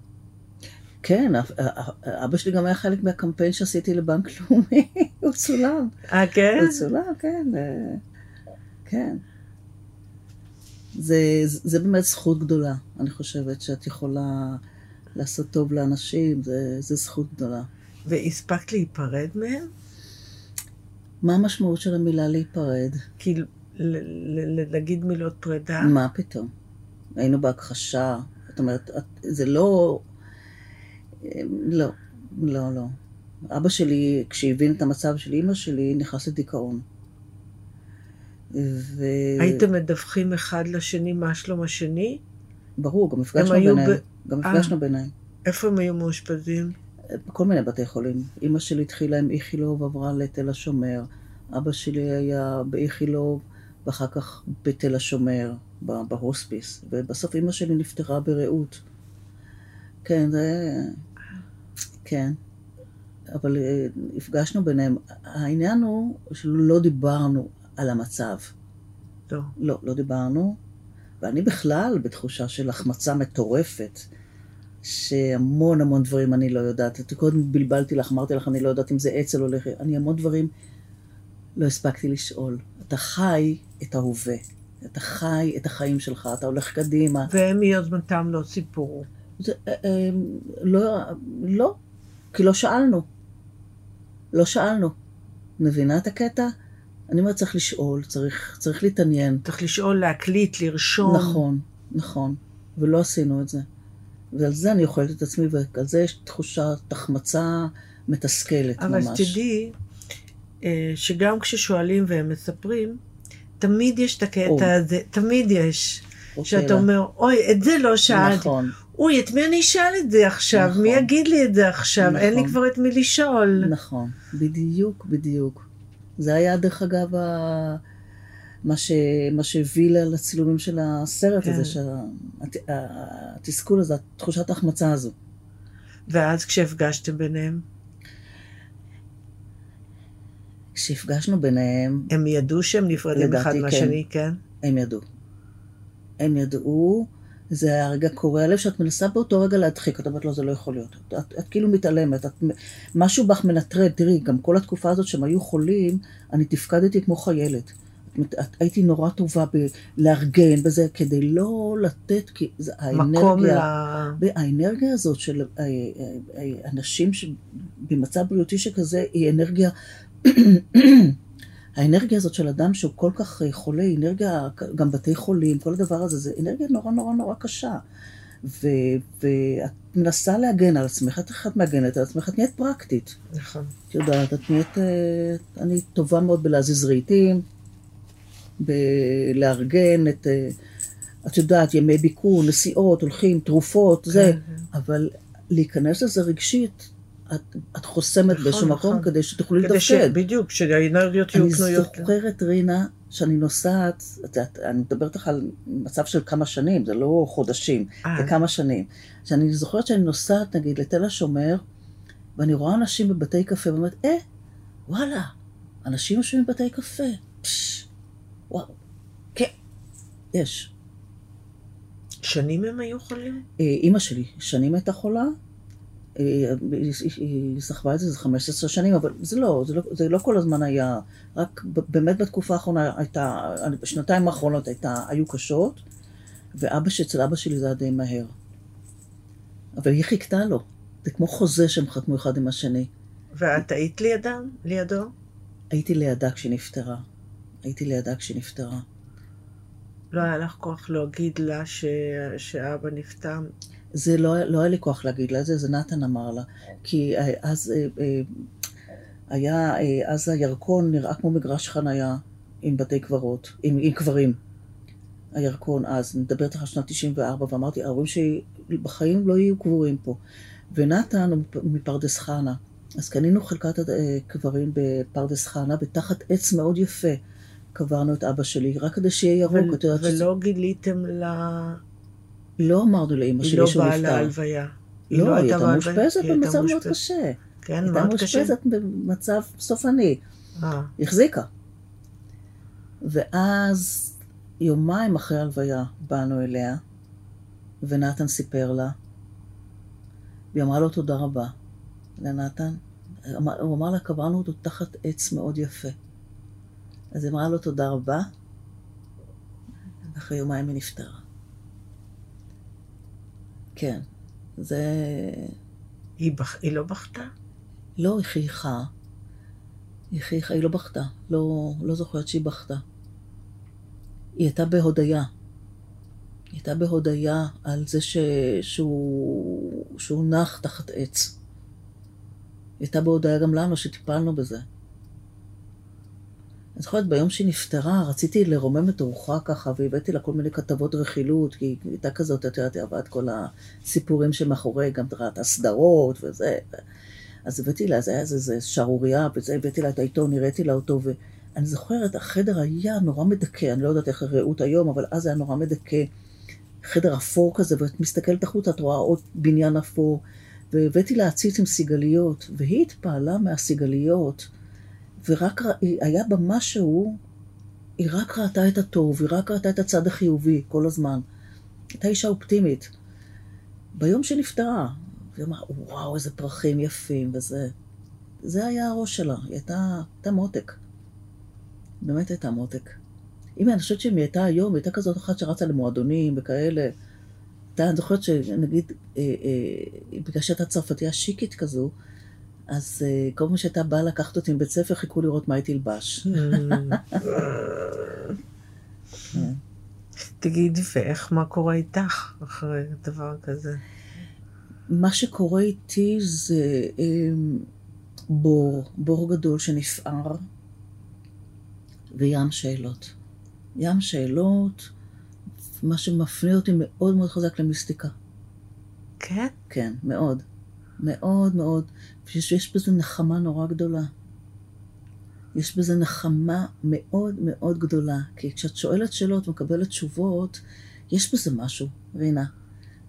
כן, אב- א- אבא שלי גם היה חלק מהקמפיין שעשיתי לבנק לאומי, הוא צולם. אה, כן? הוא צולם, כן. אה, כן. זה, זה באמת זכות גדולה, אני חושבת, שאת יכולה לעשות טוב לאנשים, זה, זה זכות גדולה. והספקת להיפרד מהם? מה המשמעות של המילה להיפרד? כאילו, להגיד מילות פרידה? מה פתאום? היינו בהכחשה, זאת אומרת, את- זה לא... לא, לא, לא. אבא שלי, כשהבין את המצב של אימא שלי, נכנס לדיכאון. ו... הייתם מדווחים אחד לשני מה שלום השני? ברור, גם נפגשנו ביניהם. ב- גם אה. נפגשנו ביניהם. איפה הם היו מאושפזים? בכל מיני בתי חולים. אימא שלי התחילה עם איכילוב, עברה לתל השומר. אבא שלי היה באיכילוב, ואחר כך בתל השומר, בהוספיס. ובסוף אימא שלי נפטרה ברעות. כן, זה... כן. אבל אה, הפגשנו ביניהם. העניין הוא שלא דיברנו על המצב. לא. לא, לא דיברנו. ואני בכלל בתחושה של החמצה מטורפת, שהמון המון דברים אני לא יודעת. את קודם בלבלתי לך, אמרתי לך, אני לא יודעת אם זה אצ"ל או לחי. אני המון דברים לא הספקתי לשאול. אתה חי את ההווה. אתה חי את החיים שלך, אתה הולך קדימה. והם מיוזמתם לא סיפרו. זה, אה, אה, לא, לא, כי לא שאלנו. לא שאלנו. מבינה את הקטע? אני אומרת, צריך לשאול, צריך, צריך להתעניין. צריך לשאול, להקליט, לרשום. נכון, נכון. ולא עשינו את זה. ועל זה אני אוכלת את עצמי, ועל זה יש תחושת החמצה מתסכלת אבל ממש. אז תדעי אה, שגם כששואלים והם מספרים, תמיד יש את. הקטע הזה, תמיד יש. שאתה. אומר, אוי, את זה לא שאלתי. נכון, אוי, את מי אני אשאל את זה עכשיו? נכון. מי יגיד לי את זה עכשיו? אין לי נכון. כבר את מי לשאול. נכון. בדיוק, בדיוק. זה היה, דרך אגב, ה... מה, ש... מה שהביא לצילומים של הסרט כן. הזה, שה... הת- התסכול הזה, תחושת ההחמצה הזו. ואז כשהפגשתם ביניהם, כשהפגשנו ביניהם, הם ידעו שהם נפרדים אחד כן. מהשני, כן? הם ידעו. הם ידעו, זה היה רגע קורע לב שאת מנסה באותו רגע להדחיק, את אומרת לו, זה לא יכול להיות. את, את, את כאילו מתעלמת, את, משהו בך מנטרל, תראי, גם כל התקופה הזאת שהם היו חולים, אני תפקדתי כמו חיילת. הייתי נורא טובה בלארגן בזה, כדי לא לתת, כי זה מקום ל... האנרגיה, הזאת של אה, אה, אה, אנשים במצב בריאותי שכזה, היא אנרגיה, האנרגיה הזאת של אדם שהוא כל כך חולה, אנרגיה, גם בתי חולים, כל הדבר הזה, זה אנרגיה נורא נורא נורא קשה. ו, ואת מנסה להגן על עצמך, את איך את מהגנת על עצמך, את נהיית פרקטית. נכון. את יודעת, את נהיית, אני טובה מאוד בלהזיז רהיטים, בלארגן את, אה, את יודעת, ימי ביקור, נסיעות, הולכים, תרופות, זה, כן, אבל להיכנס לזה רגשית, את, את חוסמת נכון, באיזשהו מקום נכון. כדי שתוכלי ש... לתפקד. בדיוק, שהאנרגיות יהיו אני פנויות. זוכרת, רינה, שאני נוסעת, את יודעת, אני מדברת איתך על מצב של כמה שנים, זה לא חודשים, אה, זה כמה שנים. שאני זוכרת שאני נוסעת, נגיד, לתל השומר, ואני רואה אנשים בבתי קפה, ואומרת, אה, וואלה, אנשים יושבים בבתי קפה. פשש, וואו, כן, יש. שנים הם היו חולים? אה, אימא שלי שנים הייתה חולה, אה, היא- סחבה את זה, זה 15 שנים, אבל זה לא, זה לא, זה לא כל הזמן היה, רק באמת בתקופה האחרונה הייתה, בשנתיים האחרונות הייתה, היו קשות, ואבא שאצל אבא שלי זה היה די מהר. אבל היא חיכתה לו, זה כמו חוזה שהם חתמו אחד עם השני. ואת היית לידם? לידו? הייתי לידה כשהיא נפטרה. הייתי לידה כשהיא נפטרה. לא היה לך כוח להגיד לה ש... שאבא נפטר? זה לא, לא היה לי כוח להגיד לה את זה, זה נתן אמר לה. כי אה, אז אה, אה, היה, אז הירקון נראה כמו מגרש חנייה עם בתי קברות, עם, עם קברים. הירקון אז, מדברת על שנת 94, ואמרתי, ההורים שלי בחיים לא יהיו קבורים פה. ונתן הוא מפ- מפרדס חנה. אז קנינו חלקת קברים בפרדס חנה, ותחת עץ מאוד יפה קברנו את אבא שלי, רק כדי שיהיה ירוק. ול... את יודעת שזה- ולא גיליתם לה... לא אמרנו היא שלי לא שהוא באה נפטר. להלוויה. לא, היא הייתה בהלוויה? מאושפזת היא הייתה במצב מאוד מאושפזת. קשה. כן, הייתה מאוד קשה. מאושפזת במצב סופני. אה, היא החזיקה. ואז, יומיים אחרי ההלוויה, באנו אליה, ונתן סיפר לה, והיא אמרה לו תודה רבה לנתן. הוא אמר לה, קברנו אותו תחת עץ מאוד יפה. אז אמרה לו תודה רבה, ואחרי יומיים היא נפטרה. כן, זה... היא, בח... היא לא בכתה? לא, היא חייכה. היא חייכה, היא לא בכתה. לא, לא זוכרת שהיא בכתה. היא הייתה בהודיה. היא הייתה בהודיה על זה ש... שהוא... שהוא נח תחת עץ. היא הייתה בהודיה גם לנו שטיפלנו בזה. אני זוכרת ביום שהיא נפטרה, רציתי לרומם את ארוחה ככה, והבאתי לה כל מיני כתבות רכילות, כי היא הייתה כזאת, את יודעת, היא את כל הסיפורים שמאחורי, גם את הסדרות וזה. אז הבאתי לה, זה היה איזה שערורייה, וזה, הבאתי לה את העיתון, הראיתי לה אותו, ואני זוכרת, החדר היה נורא מדכא, אני לא יודעת איך הראות היום, אבל אז היה נורא מדכא. חדר אפור כזה, ואת מסתכלת החוצה, את רואה עוד בניין אפור, והבאתי לה עציץ עם סיגליות, והיא התפעלה מהסיגליות, ורק היה בה משהו היא רק ראתה את הטוב, היא רק ראתה את הצד החיובי כל הזמן. הייתה אישה אופטימית. ביום שנפטרה, היא אמרה, וואו, איזה פרחים יפים, וזה... זה היה הראש שלה, היא הייתה, הייתה מותק. באמת הייתה מותק. אם אני חושבת שאם היא הייתה היום, היא הייתה כזאת אחת שרצה למועדונים וכאלה. אתה, אני זוכרת שנגיד, אה, אה, בגלל שהייתה צרפתייה שיקית כזו, אז אה, כל פעם שהייתה באה לקחת אותי מבית ספר, חיכו לראות מה היא תלבש. תגיד, ואיך, מה קורה איתך אחרי דבר כזה? מה שקורה איתי זה אה, בור, בור גדול שנפער, וים שאלות. ים שאלות, מה שמפנה אותי מאוד מאוד חזק למיסטיקה. כן? כן, מאוד. מאוד מאוד. ויש בזה נחמה נורא גדולה. יש בזה נחמה מאוד מאוד גדולה. כי כשאת שואלת שאלות ומקבלת תשובות, יש בזה משהו, רינה.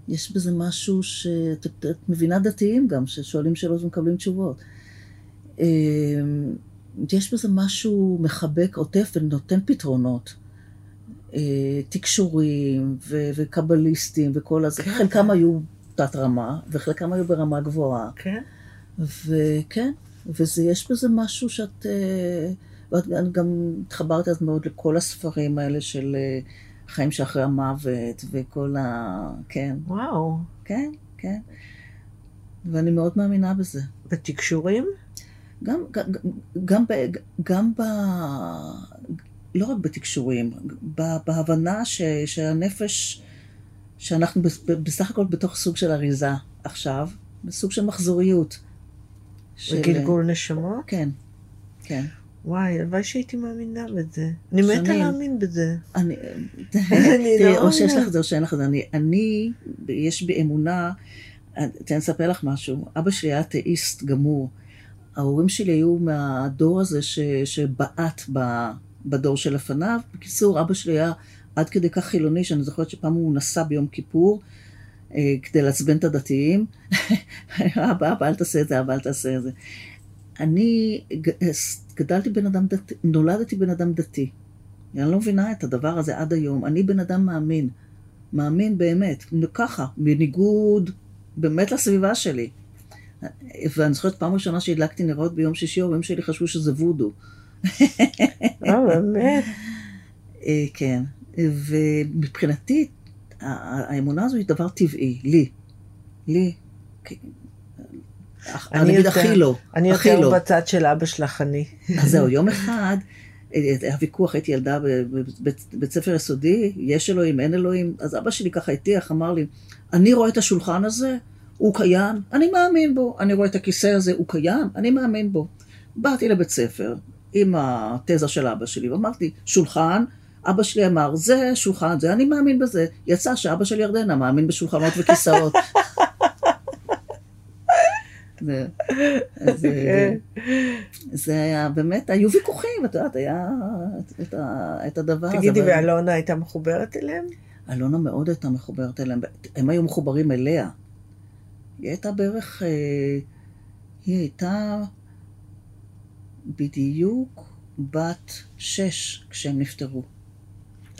יש בזה משהו שאת את מבינה דתיים גם, ששואלים שאלות ומקבלים תשובות. אמ, יש בזה משהו מחבק, עוטף ונותן פתרונות. אה, תקשורים ו- וקבליסטים וכל הזה. כן. חלקם היו תת רמה, וחלקם היו ברמה גבוהה. כן. וכן, ויש בזה משהו שאת... אה, ואני גם התחברתי אז מאוד לכל הספרים האלה של אה, חיים שאחרי המוות, וכל ה... כן. וואו. כן, כן. ואני מאוד מאמינה בזה. בתקשורים? גם, גם, גם, ב, גם ב... לא רק בתקשורים, בהבנה ש, שהנפש, שאנחנו בסך הכל בתוך סוג של אריזה עכשיו, בסוג של מחזוריות. וגלגול של... נשמות? כן, כן. וואי, הלוואי שהייתי מאמינה בזה. אני מתה להאמין בזה. אני... תראי, או שיש לך את זה או שאין לך את זה. אני, יש בי אמונה, אני אספר לך משהו. אבא שלי היה אתאיסט גמור. ההורים שלי היו מהדור הזה שבעט בדור שלפניו. בקיצור, אבא שלי היה עד כדי כך חילוני, שאני זוכרת שפעם הוא נסע ביום כיפור. אה, כדי לעצבן את הדתיים. אבא, אבא, אל תעשה את זה, אבא, אל תעשה את זה. אני גדלתי בן אדם דתי, נולדתי בן אדם דתי. אני לא מבינה את הדבר הזה עד היום. אני בן אדם מאמין. מאמין באמת. ככה, בניגוד באמת לסביבה שלי. ואני זוכרת פעם ראשונה שהדלקתי נרות ביום שישי, ההורים שלי חשבו שזה וודו. אה, באמת? אה, כן. ומבחינתי, האמונה הזו היא דבר טבעי, לי. לי. אני אגיד הכי לא. אני יותר לא. בצד של אבא שלך, אני. אז זהו, יום אחד, היה ויכוח, הייתי ילדה בבית ספר יסודי, יש אלוהים, אין אלוהים, אז אבא שלי ככה הטיח, אמר לי, אני רואה את השולחן הזה, הוא קיים, אני מאמין בו. אני רואה את הכיסא הזה, הוא קיים, אני מאמין בו. באתי לבית ספר עם התזה של אבא שלי, ואמרתי, שולחן, אבא שלי אמר, זה שולחן, זה, אני מאמין בזה. יצא שאבא של ירדנה מאמין בשולחנות וכיסאות. זה, זה, כן. זה היה באמת, היו ויכוחים, את יודעת, היה את, את הדבר הזה. תגידי, ואלונה הייתה מחוברת אליהם? אלונה מאוד הייתה מחוברת אליהם, הם היו מחוברים אליה. היא הייתה בערך, אה, היא הייתה בדיוק בת שש כשהם נפטרו.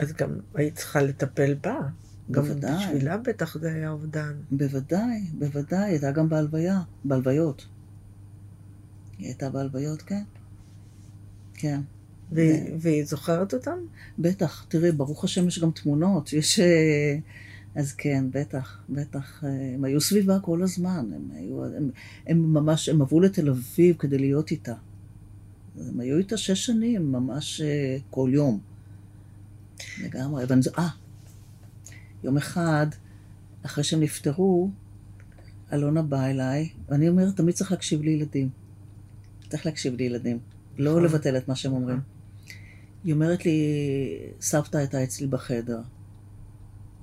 אז גם היית צריכה לטפל בה. בוודאי. גם בשבילה בטח זה היה אובדן. בוודאי, בוודאי, הייתה גם בהלוויה, בהלוויות. היא הייתה בהלוויות, כן. כן. והיא זוכרת אותם? בטח, תראי, ברוך השם יש גם תמונות, יש... אה, אז כן, בטח, בטח. אה, הם היו סביבה כל הזמן, הם היו... הם, הם ממש, הם עברו לתל אביב כדי להיות איתה. הם היו איתה שש שנים, ממש אה, כל יום. לגמרי. ואני זו... אה, יום אחד, אחרי שהם נפטרו, אלונה באה אליי, ואני אומרת, תמיד צריך להקשיב לילדים. צריך להקשיב לילדים, לא נכון. לבטל את מה שהם אומרים. היא אומרת לי, סבתא הייתה אצלי בחדר.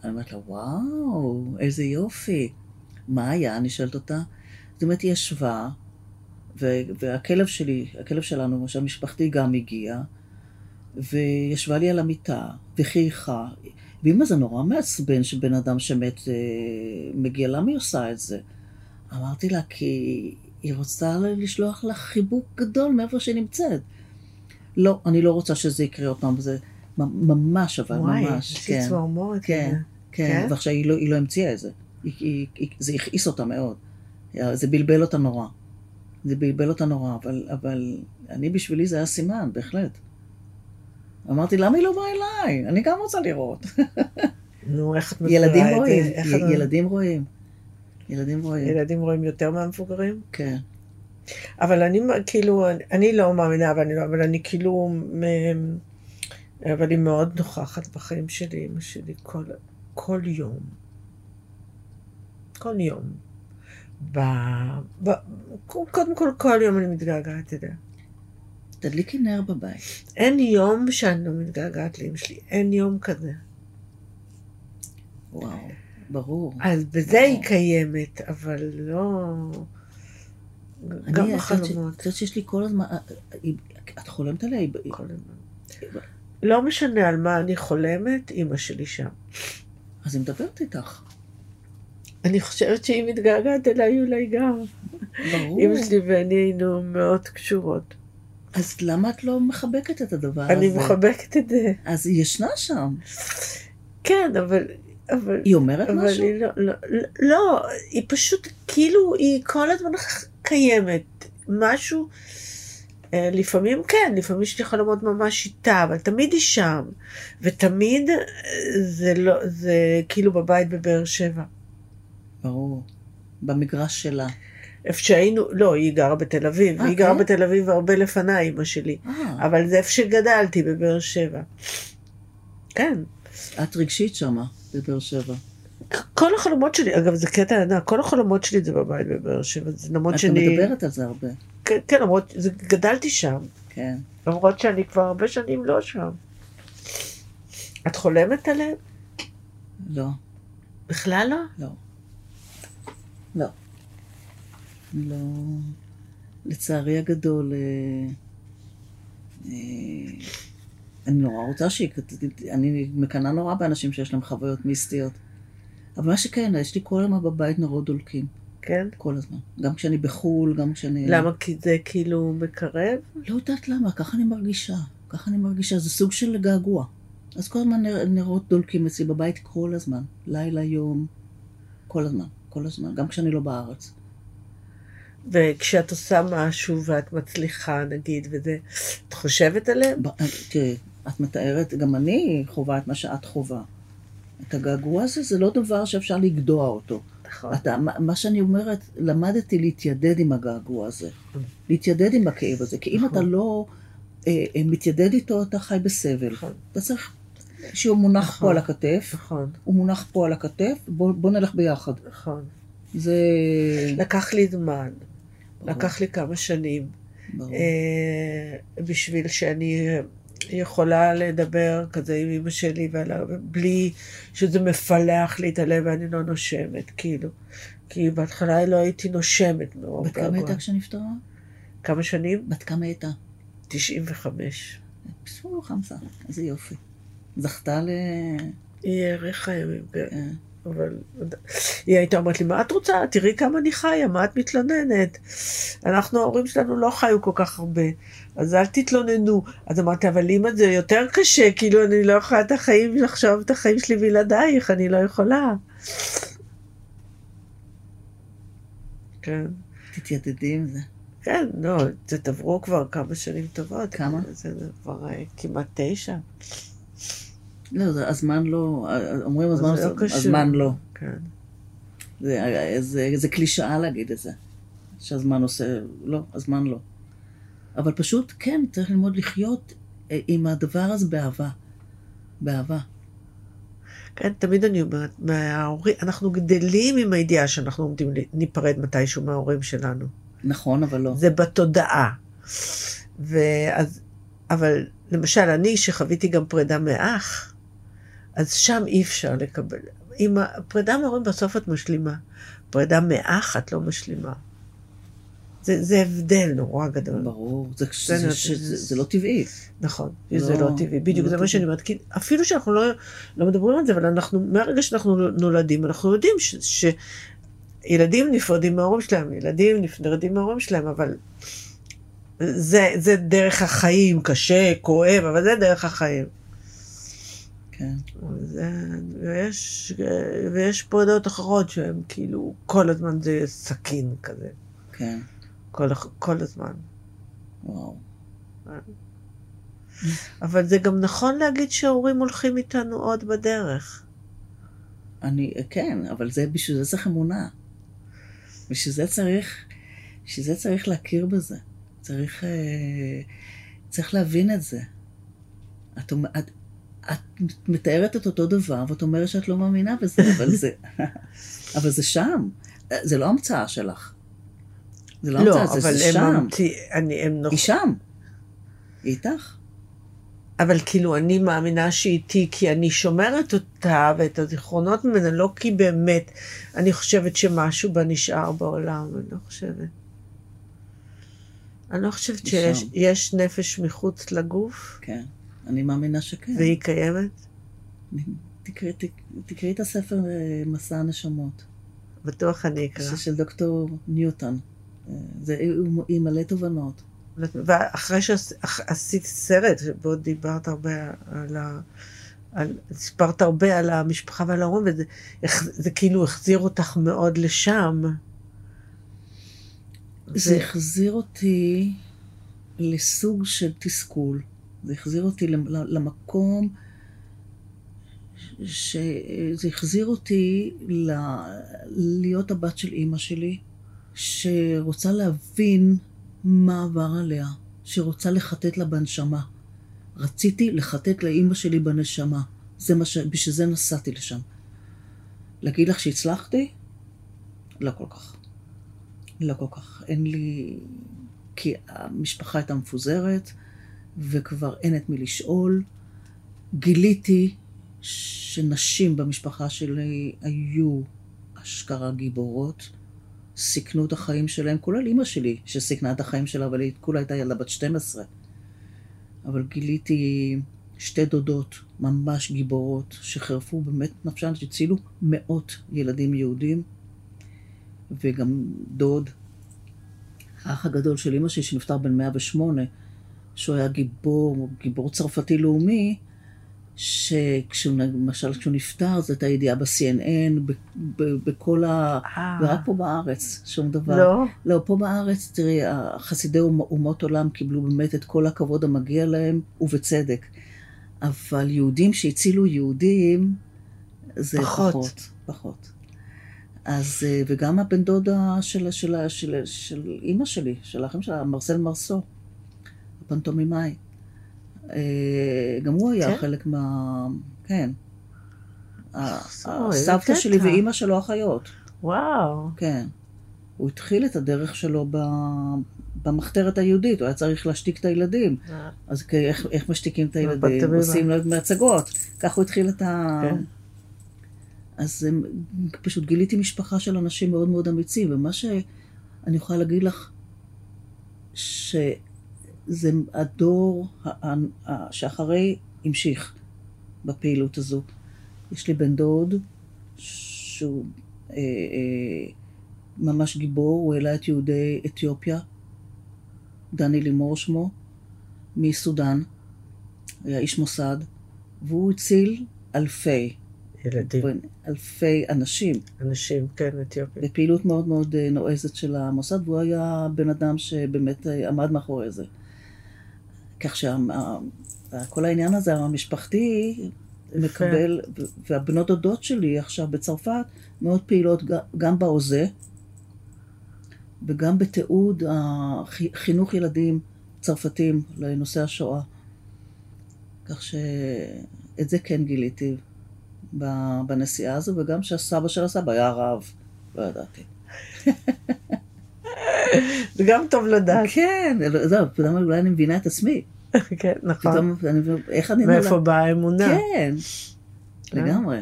אני אומרת לה, וואו, איזה יופי. מה היה? אני שואלת אותה. זאת אומרת, היא ישבה, והכלב שלי, הכלב שלנו, של משפחתי גם הגיע, וישבה לי על המיטה, וחייכה. ואמא זה נורא מעצבן שבן אדם שמת אה, מגיע, למה היא עושה את זה? אמרתי לה, כי היא רוצה לשלוח לך חיבוק גדול מאיפה שהיא נמצאת. לא, אני לא רוצה שזה יקרה עוד פעם. זה... ממש, אבל וואי, ממש. יש לי כן, צמרמורת. כן. כן, כן? ועכשיו היא לא, היא לא המציאה את זה. היא, היא, היא, זה הכעיס אותה מאוד. זה בלבל אותה נורא. זה בלבל אותה נורא, אבל, אבל אני בשבילי זה היה סימן, בהחלט. אמרתי, למה היא לא באה אליי? אני גם רוצה לראות. נו, איך את ילדים את זה? רואים, י- ילדים רואים. ילדים רואים, ילדים רואים יותר מהמבוגרים? כן. אבל אני כאילו, אני לא מאמינה, אבל אני, אבל אני כאילו, אבל היא מאוד נוכחת בחיים שלי, אמא שלי, כל, כל יום. כל יום. ב, ב, קודם כל, כל יום אני מתגעגעת אליה. תדליקי נר בבית. אין יום שאני לא מתגעגעת לאמא שלי, אין יום כזה. וואו, ברור. אז בזה היא קיימת, אבל לא... גם אני, בחלומות. את יודעת שיש לי כל הזמן, אה, היא- את חולמת עליה? כל הזמן. לא משנה על מה אני חולמת, אימא שלי שם. אז היא מדברת איתך. אני חושבת שהיא מתגעגעת אליי אולי גם. ברור. אימא שלי ואני היינו מאוד קשורות. אז למה את לא מחבקת את הדבר הזה? אני מחבקת את זה. אז היא ישנה שם. כן, אבל... אבל... היא אומרת אבל משהו? היא לא, לא, לא, לא, היא פשוט, כאילו, היא כל הזמן קיימת. משהו, אה, לפעמים כן, לפעמים יש לי חלומות ממש איתה, אבל תמיד היא שם. ותמיד אה, זה לא, זה כאילו בבית בבאר שבע. ברור. במגרש שלה. איפה שהיינו, לא, היא גרה בתל אביב, אה, היא גרה כן? בתל אביב הרבה לפניי, אמא שלי. אה, אבל זה איפה שגדלתי, בבאר שבע. כן. את רגשית שמה, בבאר שבע. כל החלומות שלי, אגב, זה קטע ענק, כל החלומות שלי זה בבית בבאר שבע, זה למרות את שאני... מדברת על זה הרבה. כן, כן, למרות, זה, גדלתי שם, כן. למרות שאני כבר הרבה שנים לא שם. את חולמת עליהם? לא, בכלל לא? לא. לא. לא. לצערי הגדול, אה, אה, אני נורא רוצה שהיא... אני מקנאה נורא באנשים שיש להם חוויות מיסטיות. אבל מה שכן, יש לי כל הזמן בבית נורות דולקים. כן? כל הזמן. גם כשאני בחו"ל, גם כשאני... למה? כי זה כאילו מקרב? לא יודעת למה, ככה אני מרגישה. ככה אני מרגישה, זה סוג של געגוע. אז כל הזמן נר, נרות דולקים אצלי בבית כל הזמן. לילה, יום, כל הזמן, כל הזמן, גם כשאני לא בארץ. וכשאת עושה משהו ואת מצליחה, נגיד, וזה, את חושבת עליהם? תראי, את מתארת, גם אני חווה את מה שאת חווה. את הגעגוע הזה, זה לא דבר שאפשר לגדוע אותו. נכון. אתה, מה שאני אומרת, למדתי להתיידד עם הגעגוע הזה. להתיידד עם הכאב הזה. כי אם נכון. אתה לא אה, אה, מתיידד איתו, אתה חי בסבל. נכון. אתה צריך שהוא מונח נכון. פה על הכתף, נכון, הוא מונח פה על הכתף, בוא, בוא נלך ביחד. נכון. זה... לקח לי זמן, לקח לי כמה שנים, ברור. אה, בשביל שאני יכולה לדבר כזה עם אמא שלי, ועלה- בלי שזה מפלח לי את הלב ואני לא נושמת, כאילו. כי בהתחלה לא הייתי נושמת מרוב בת כמה. הייתה כשנפטרה? כמה שנים? בת כמה הייתה? 95. פספור חמסה, איזה יופי. זכתה ל... היא האריכה ימים, כן. אבל היא הייתה אומרת לי, מה את רוצה? תראי כמה אני חיה, מה את מתלוננת? אנחנו, ההורים שלנו לא חיו כל כך הרבה, אז אל תתלוננו. אז אמרתי, אבל אמא זה יותר קשה, כאילו אני לא יכולה את החיים, לחשוב את החיים שלי בלעדייך, אני לא יכולה. כן. תתיידדי עם זה. כן, לא, זה תעברו כבר כמה שנים טובות. כמה? זה כבר אה, כמעט תשע. לא, זה, הזמן לא... אומרים הזמן, זה לא קשור. הזמן לא. כן. זה, זה, זה קלישאה להגיד את זה. שהזמן עושה... לא, הזמן לא. אבל פשוט, כן, צריך ללמוד לחיות אה, עם הדבר הזה באהבה. באהבה. כן, תמיד אני אומרת, מההורים, אנחנו גדלים עם הידיעה שאנחנו עומדים להיפרד מתישהו מההורים שלנו. נכון, אבל לא. זה בתודעה. ואז, אבל למשל, אני שחוויתי גם פרידה מאח, אז שם אי אפשר לקבל. עם הפרידה מההורים בסוף את משלימה. פרידה מאח את לא משלימה. זה, זה הבדל נורא גדול. ברור. זה, זה- זה, זה, זה, זה לא טבעי. נכון, לא, זה לא טבעי, בדיוק לא זה מה טבעי. שאני אומרת, כי אפילו שאנחנו לא, לא מדברים על זה, אבל אנחנו, מהרגע שאנחנו נולדים, אנחנו יודעים ש, שילדים נפרדים מההורים שלהם, ילדים נפרדים מההורים שלהם, אבל זה, זה דרך החיים, קשה, כואב, אבל זה דרך החיים. כן. זה, ויש, ויש פה דעות אחרות שהן כאילו, כל הזמן זה סכין כזה. כן. כל, כל הזמן. וואו. אבל זה גם נכון להגיד שההורים הולכים איתנו עוד בדרך. אני, כן, אבל זה, בשביל זה צריך אמונה. בשביל זה צריך, בשביל זה צריך להכיר בזה. צריך, אה, צריך להבין את זה. את, את, את מתארת את אותו דבר, ואת אומרת שאת לא מאמינה בזה, אבל זה, אבל זה שם. זה לא המצאה שלך. זה לא, לא, המצאה, זה, אבל זה שם. ממתי... אני, הם נוח... היא שם. היא איתך. אבל כאילו, אני מאמינה שהיא איתי כי אני שומרת אותה ואת הזיכרונות ממנה, לא כי באמת אני חושבת שמשהו בה נשאר בעולם, אני לא חושבת. אני לא חושבת שיש נפש מחוץ לגוף, כן. אני מאמינה שכן. והיא קיימת. תקראי, תק- תקראי את הספר אה, מסע הנשמות. בטוח אני אקרא. של דוקטור ניוטון. אה, זה, הוא- היא מלא תובנות. ואחרי שעשית סרט, שבו דיברת הרבה על ה... על, סיפרת הרבה על המשפחה ועל ההורים, וזה זה כאילו החזיר אותך מאוד לשם. זה ו- החזיר אותי לסוג של תסכול. זה החזיר אותי למ- למקום, ש... זה החזיר אותי ל... להיות הבת של אימא שלי, שרוצה להבין מה עבר עליה, שרוצה לחטט לה בנשמה. רציתי לחטט לאימא שלי בנשמה. זה מה ש... בשביל זה נסעתי לשם. להגיד לך שהצלחתי? לא כל כך. לא כל כך. אין לי... כי המשפחה הייתה מפוזרת, וכבר אין את מי לשאול. גיליתי שנשים במשפחה שלי היו אשכרה גיבורות, סיכנו את החיים שלהם, כולל אימא שלי, שסיכנה את החיים שלה, אבל היא כולה הייתה ילדה בת 12. אבל גיליתי שתי דודות ממש גיבורות, שחירפו באמת נפשן, שהצילו מאות ילדים יהודים, וגם דוד, האח הגדול של אמא שלי, שנפטר בן 108, שהוא היה גיבור, גיבור צרפתי לאומי, שכשהוא, למשל, כשהוא נפטר, זאת הייתה ידיעה ב-CNN, ב- ב- בכל ה... אה, ורק פה בארץ, שום דבר. לא? לא, פה בארץ, תראי, חסידי אומ- אומות עולם קיבלו באמת את כל הכבוד המגיע להם, ובצדק. אבל יהודים שהצילו יהודים, זה פחות. פחות. פחות. אז, אה, וגם הבן דודה של, של, של, של, של אימא שלי, של האחים שלה, מרסל מרסו, הפנטומימאי. אה, גם הוא היה כן? חלק מה... כן. הסבתא. שלי ואימא שלו אחיות. וואו. כן. הוא התחיל את הדרך שלו ב... במחתרת היהודית, הוא היה צריך להשתיק את הילדים. אז כ- איך, איך משתיקים את הילדים? עושים להם מצגות. כך הוא התחיל את ה... כן. אז פשוט גיליתי משפחה של אנשים מאוד מאוד אמיצים, ומה שאני יכולה להגיד לך, שזה הדור שאחרי המשיך בפעילות הזו. יש לי בן דוד שהוא אה, אה, ממש גיבור, הוא העלה את יהודי אתיופיה, דני לימור שמו, מסודאן, היה איש מוסד, והוא הציל אלפי, ילדים, אלפי אנשים אנשים, כן, אתיופים. בפעילות מאוד מאוד אה, נועזת של המוסד, והוא היה בן אדם שבאמת אה, עמד מאחורי זה. כך שכל העניין הזה המשפחתי מקבל, והבנות דודות שלי עכשיו בצרפת מאוד פעילות גם בהוזה וגם בתיעוד חינוך ילדים צרפתים לנושא השואה. כך שאת זה כן גיליתי בנסיעה הזו, וגם שהסבא של הסבא היה רב, לא ידעתי. זה גם טוב לדעת. כן, זהו, פתאום אולי אני מבינה את עצמי. כן, נכון. פתאום, אני, איך אני... מאיפה באה האמונה? כן, לגמרי.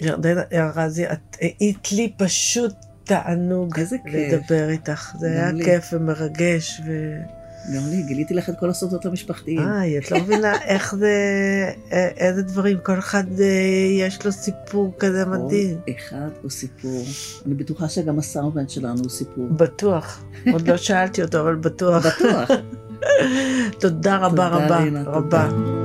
ירדנה ארזי, את היית לי פשוט תענוג. לדבר איתך. זה היה. כיף ומרגש. ו... גם לי, גיליתי לך את כל הסודות המשפחתיים. איי, את לא מבינה איך זה, א- איזה דברים, כל אחד אה, יש לו סיפור כזה מדהים. כל אחד הוא סיפור. אני בטוחה שגם הסאונדמן שלנו הוא סיפור. בטוח. עוד לא שאלתי אותו, אבל בטוח. בטוח. תודה רבה תודה, רבה רינה, רבה. תודה.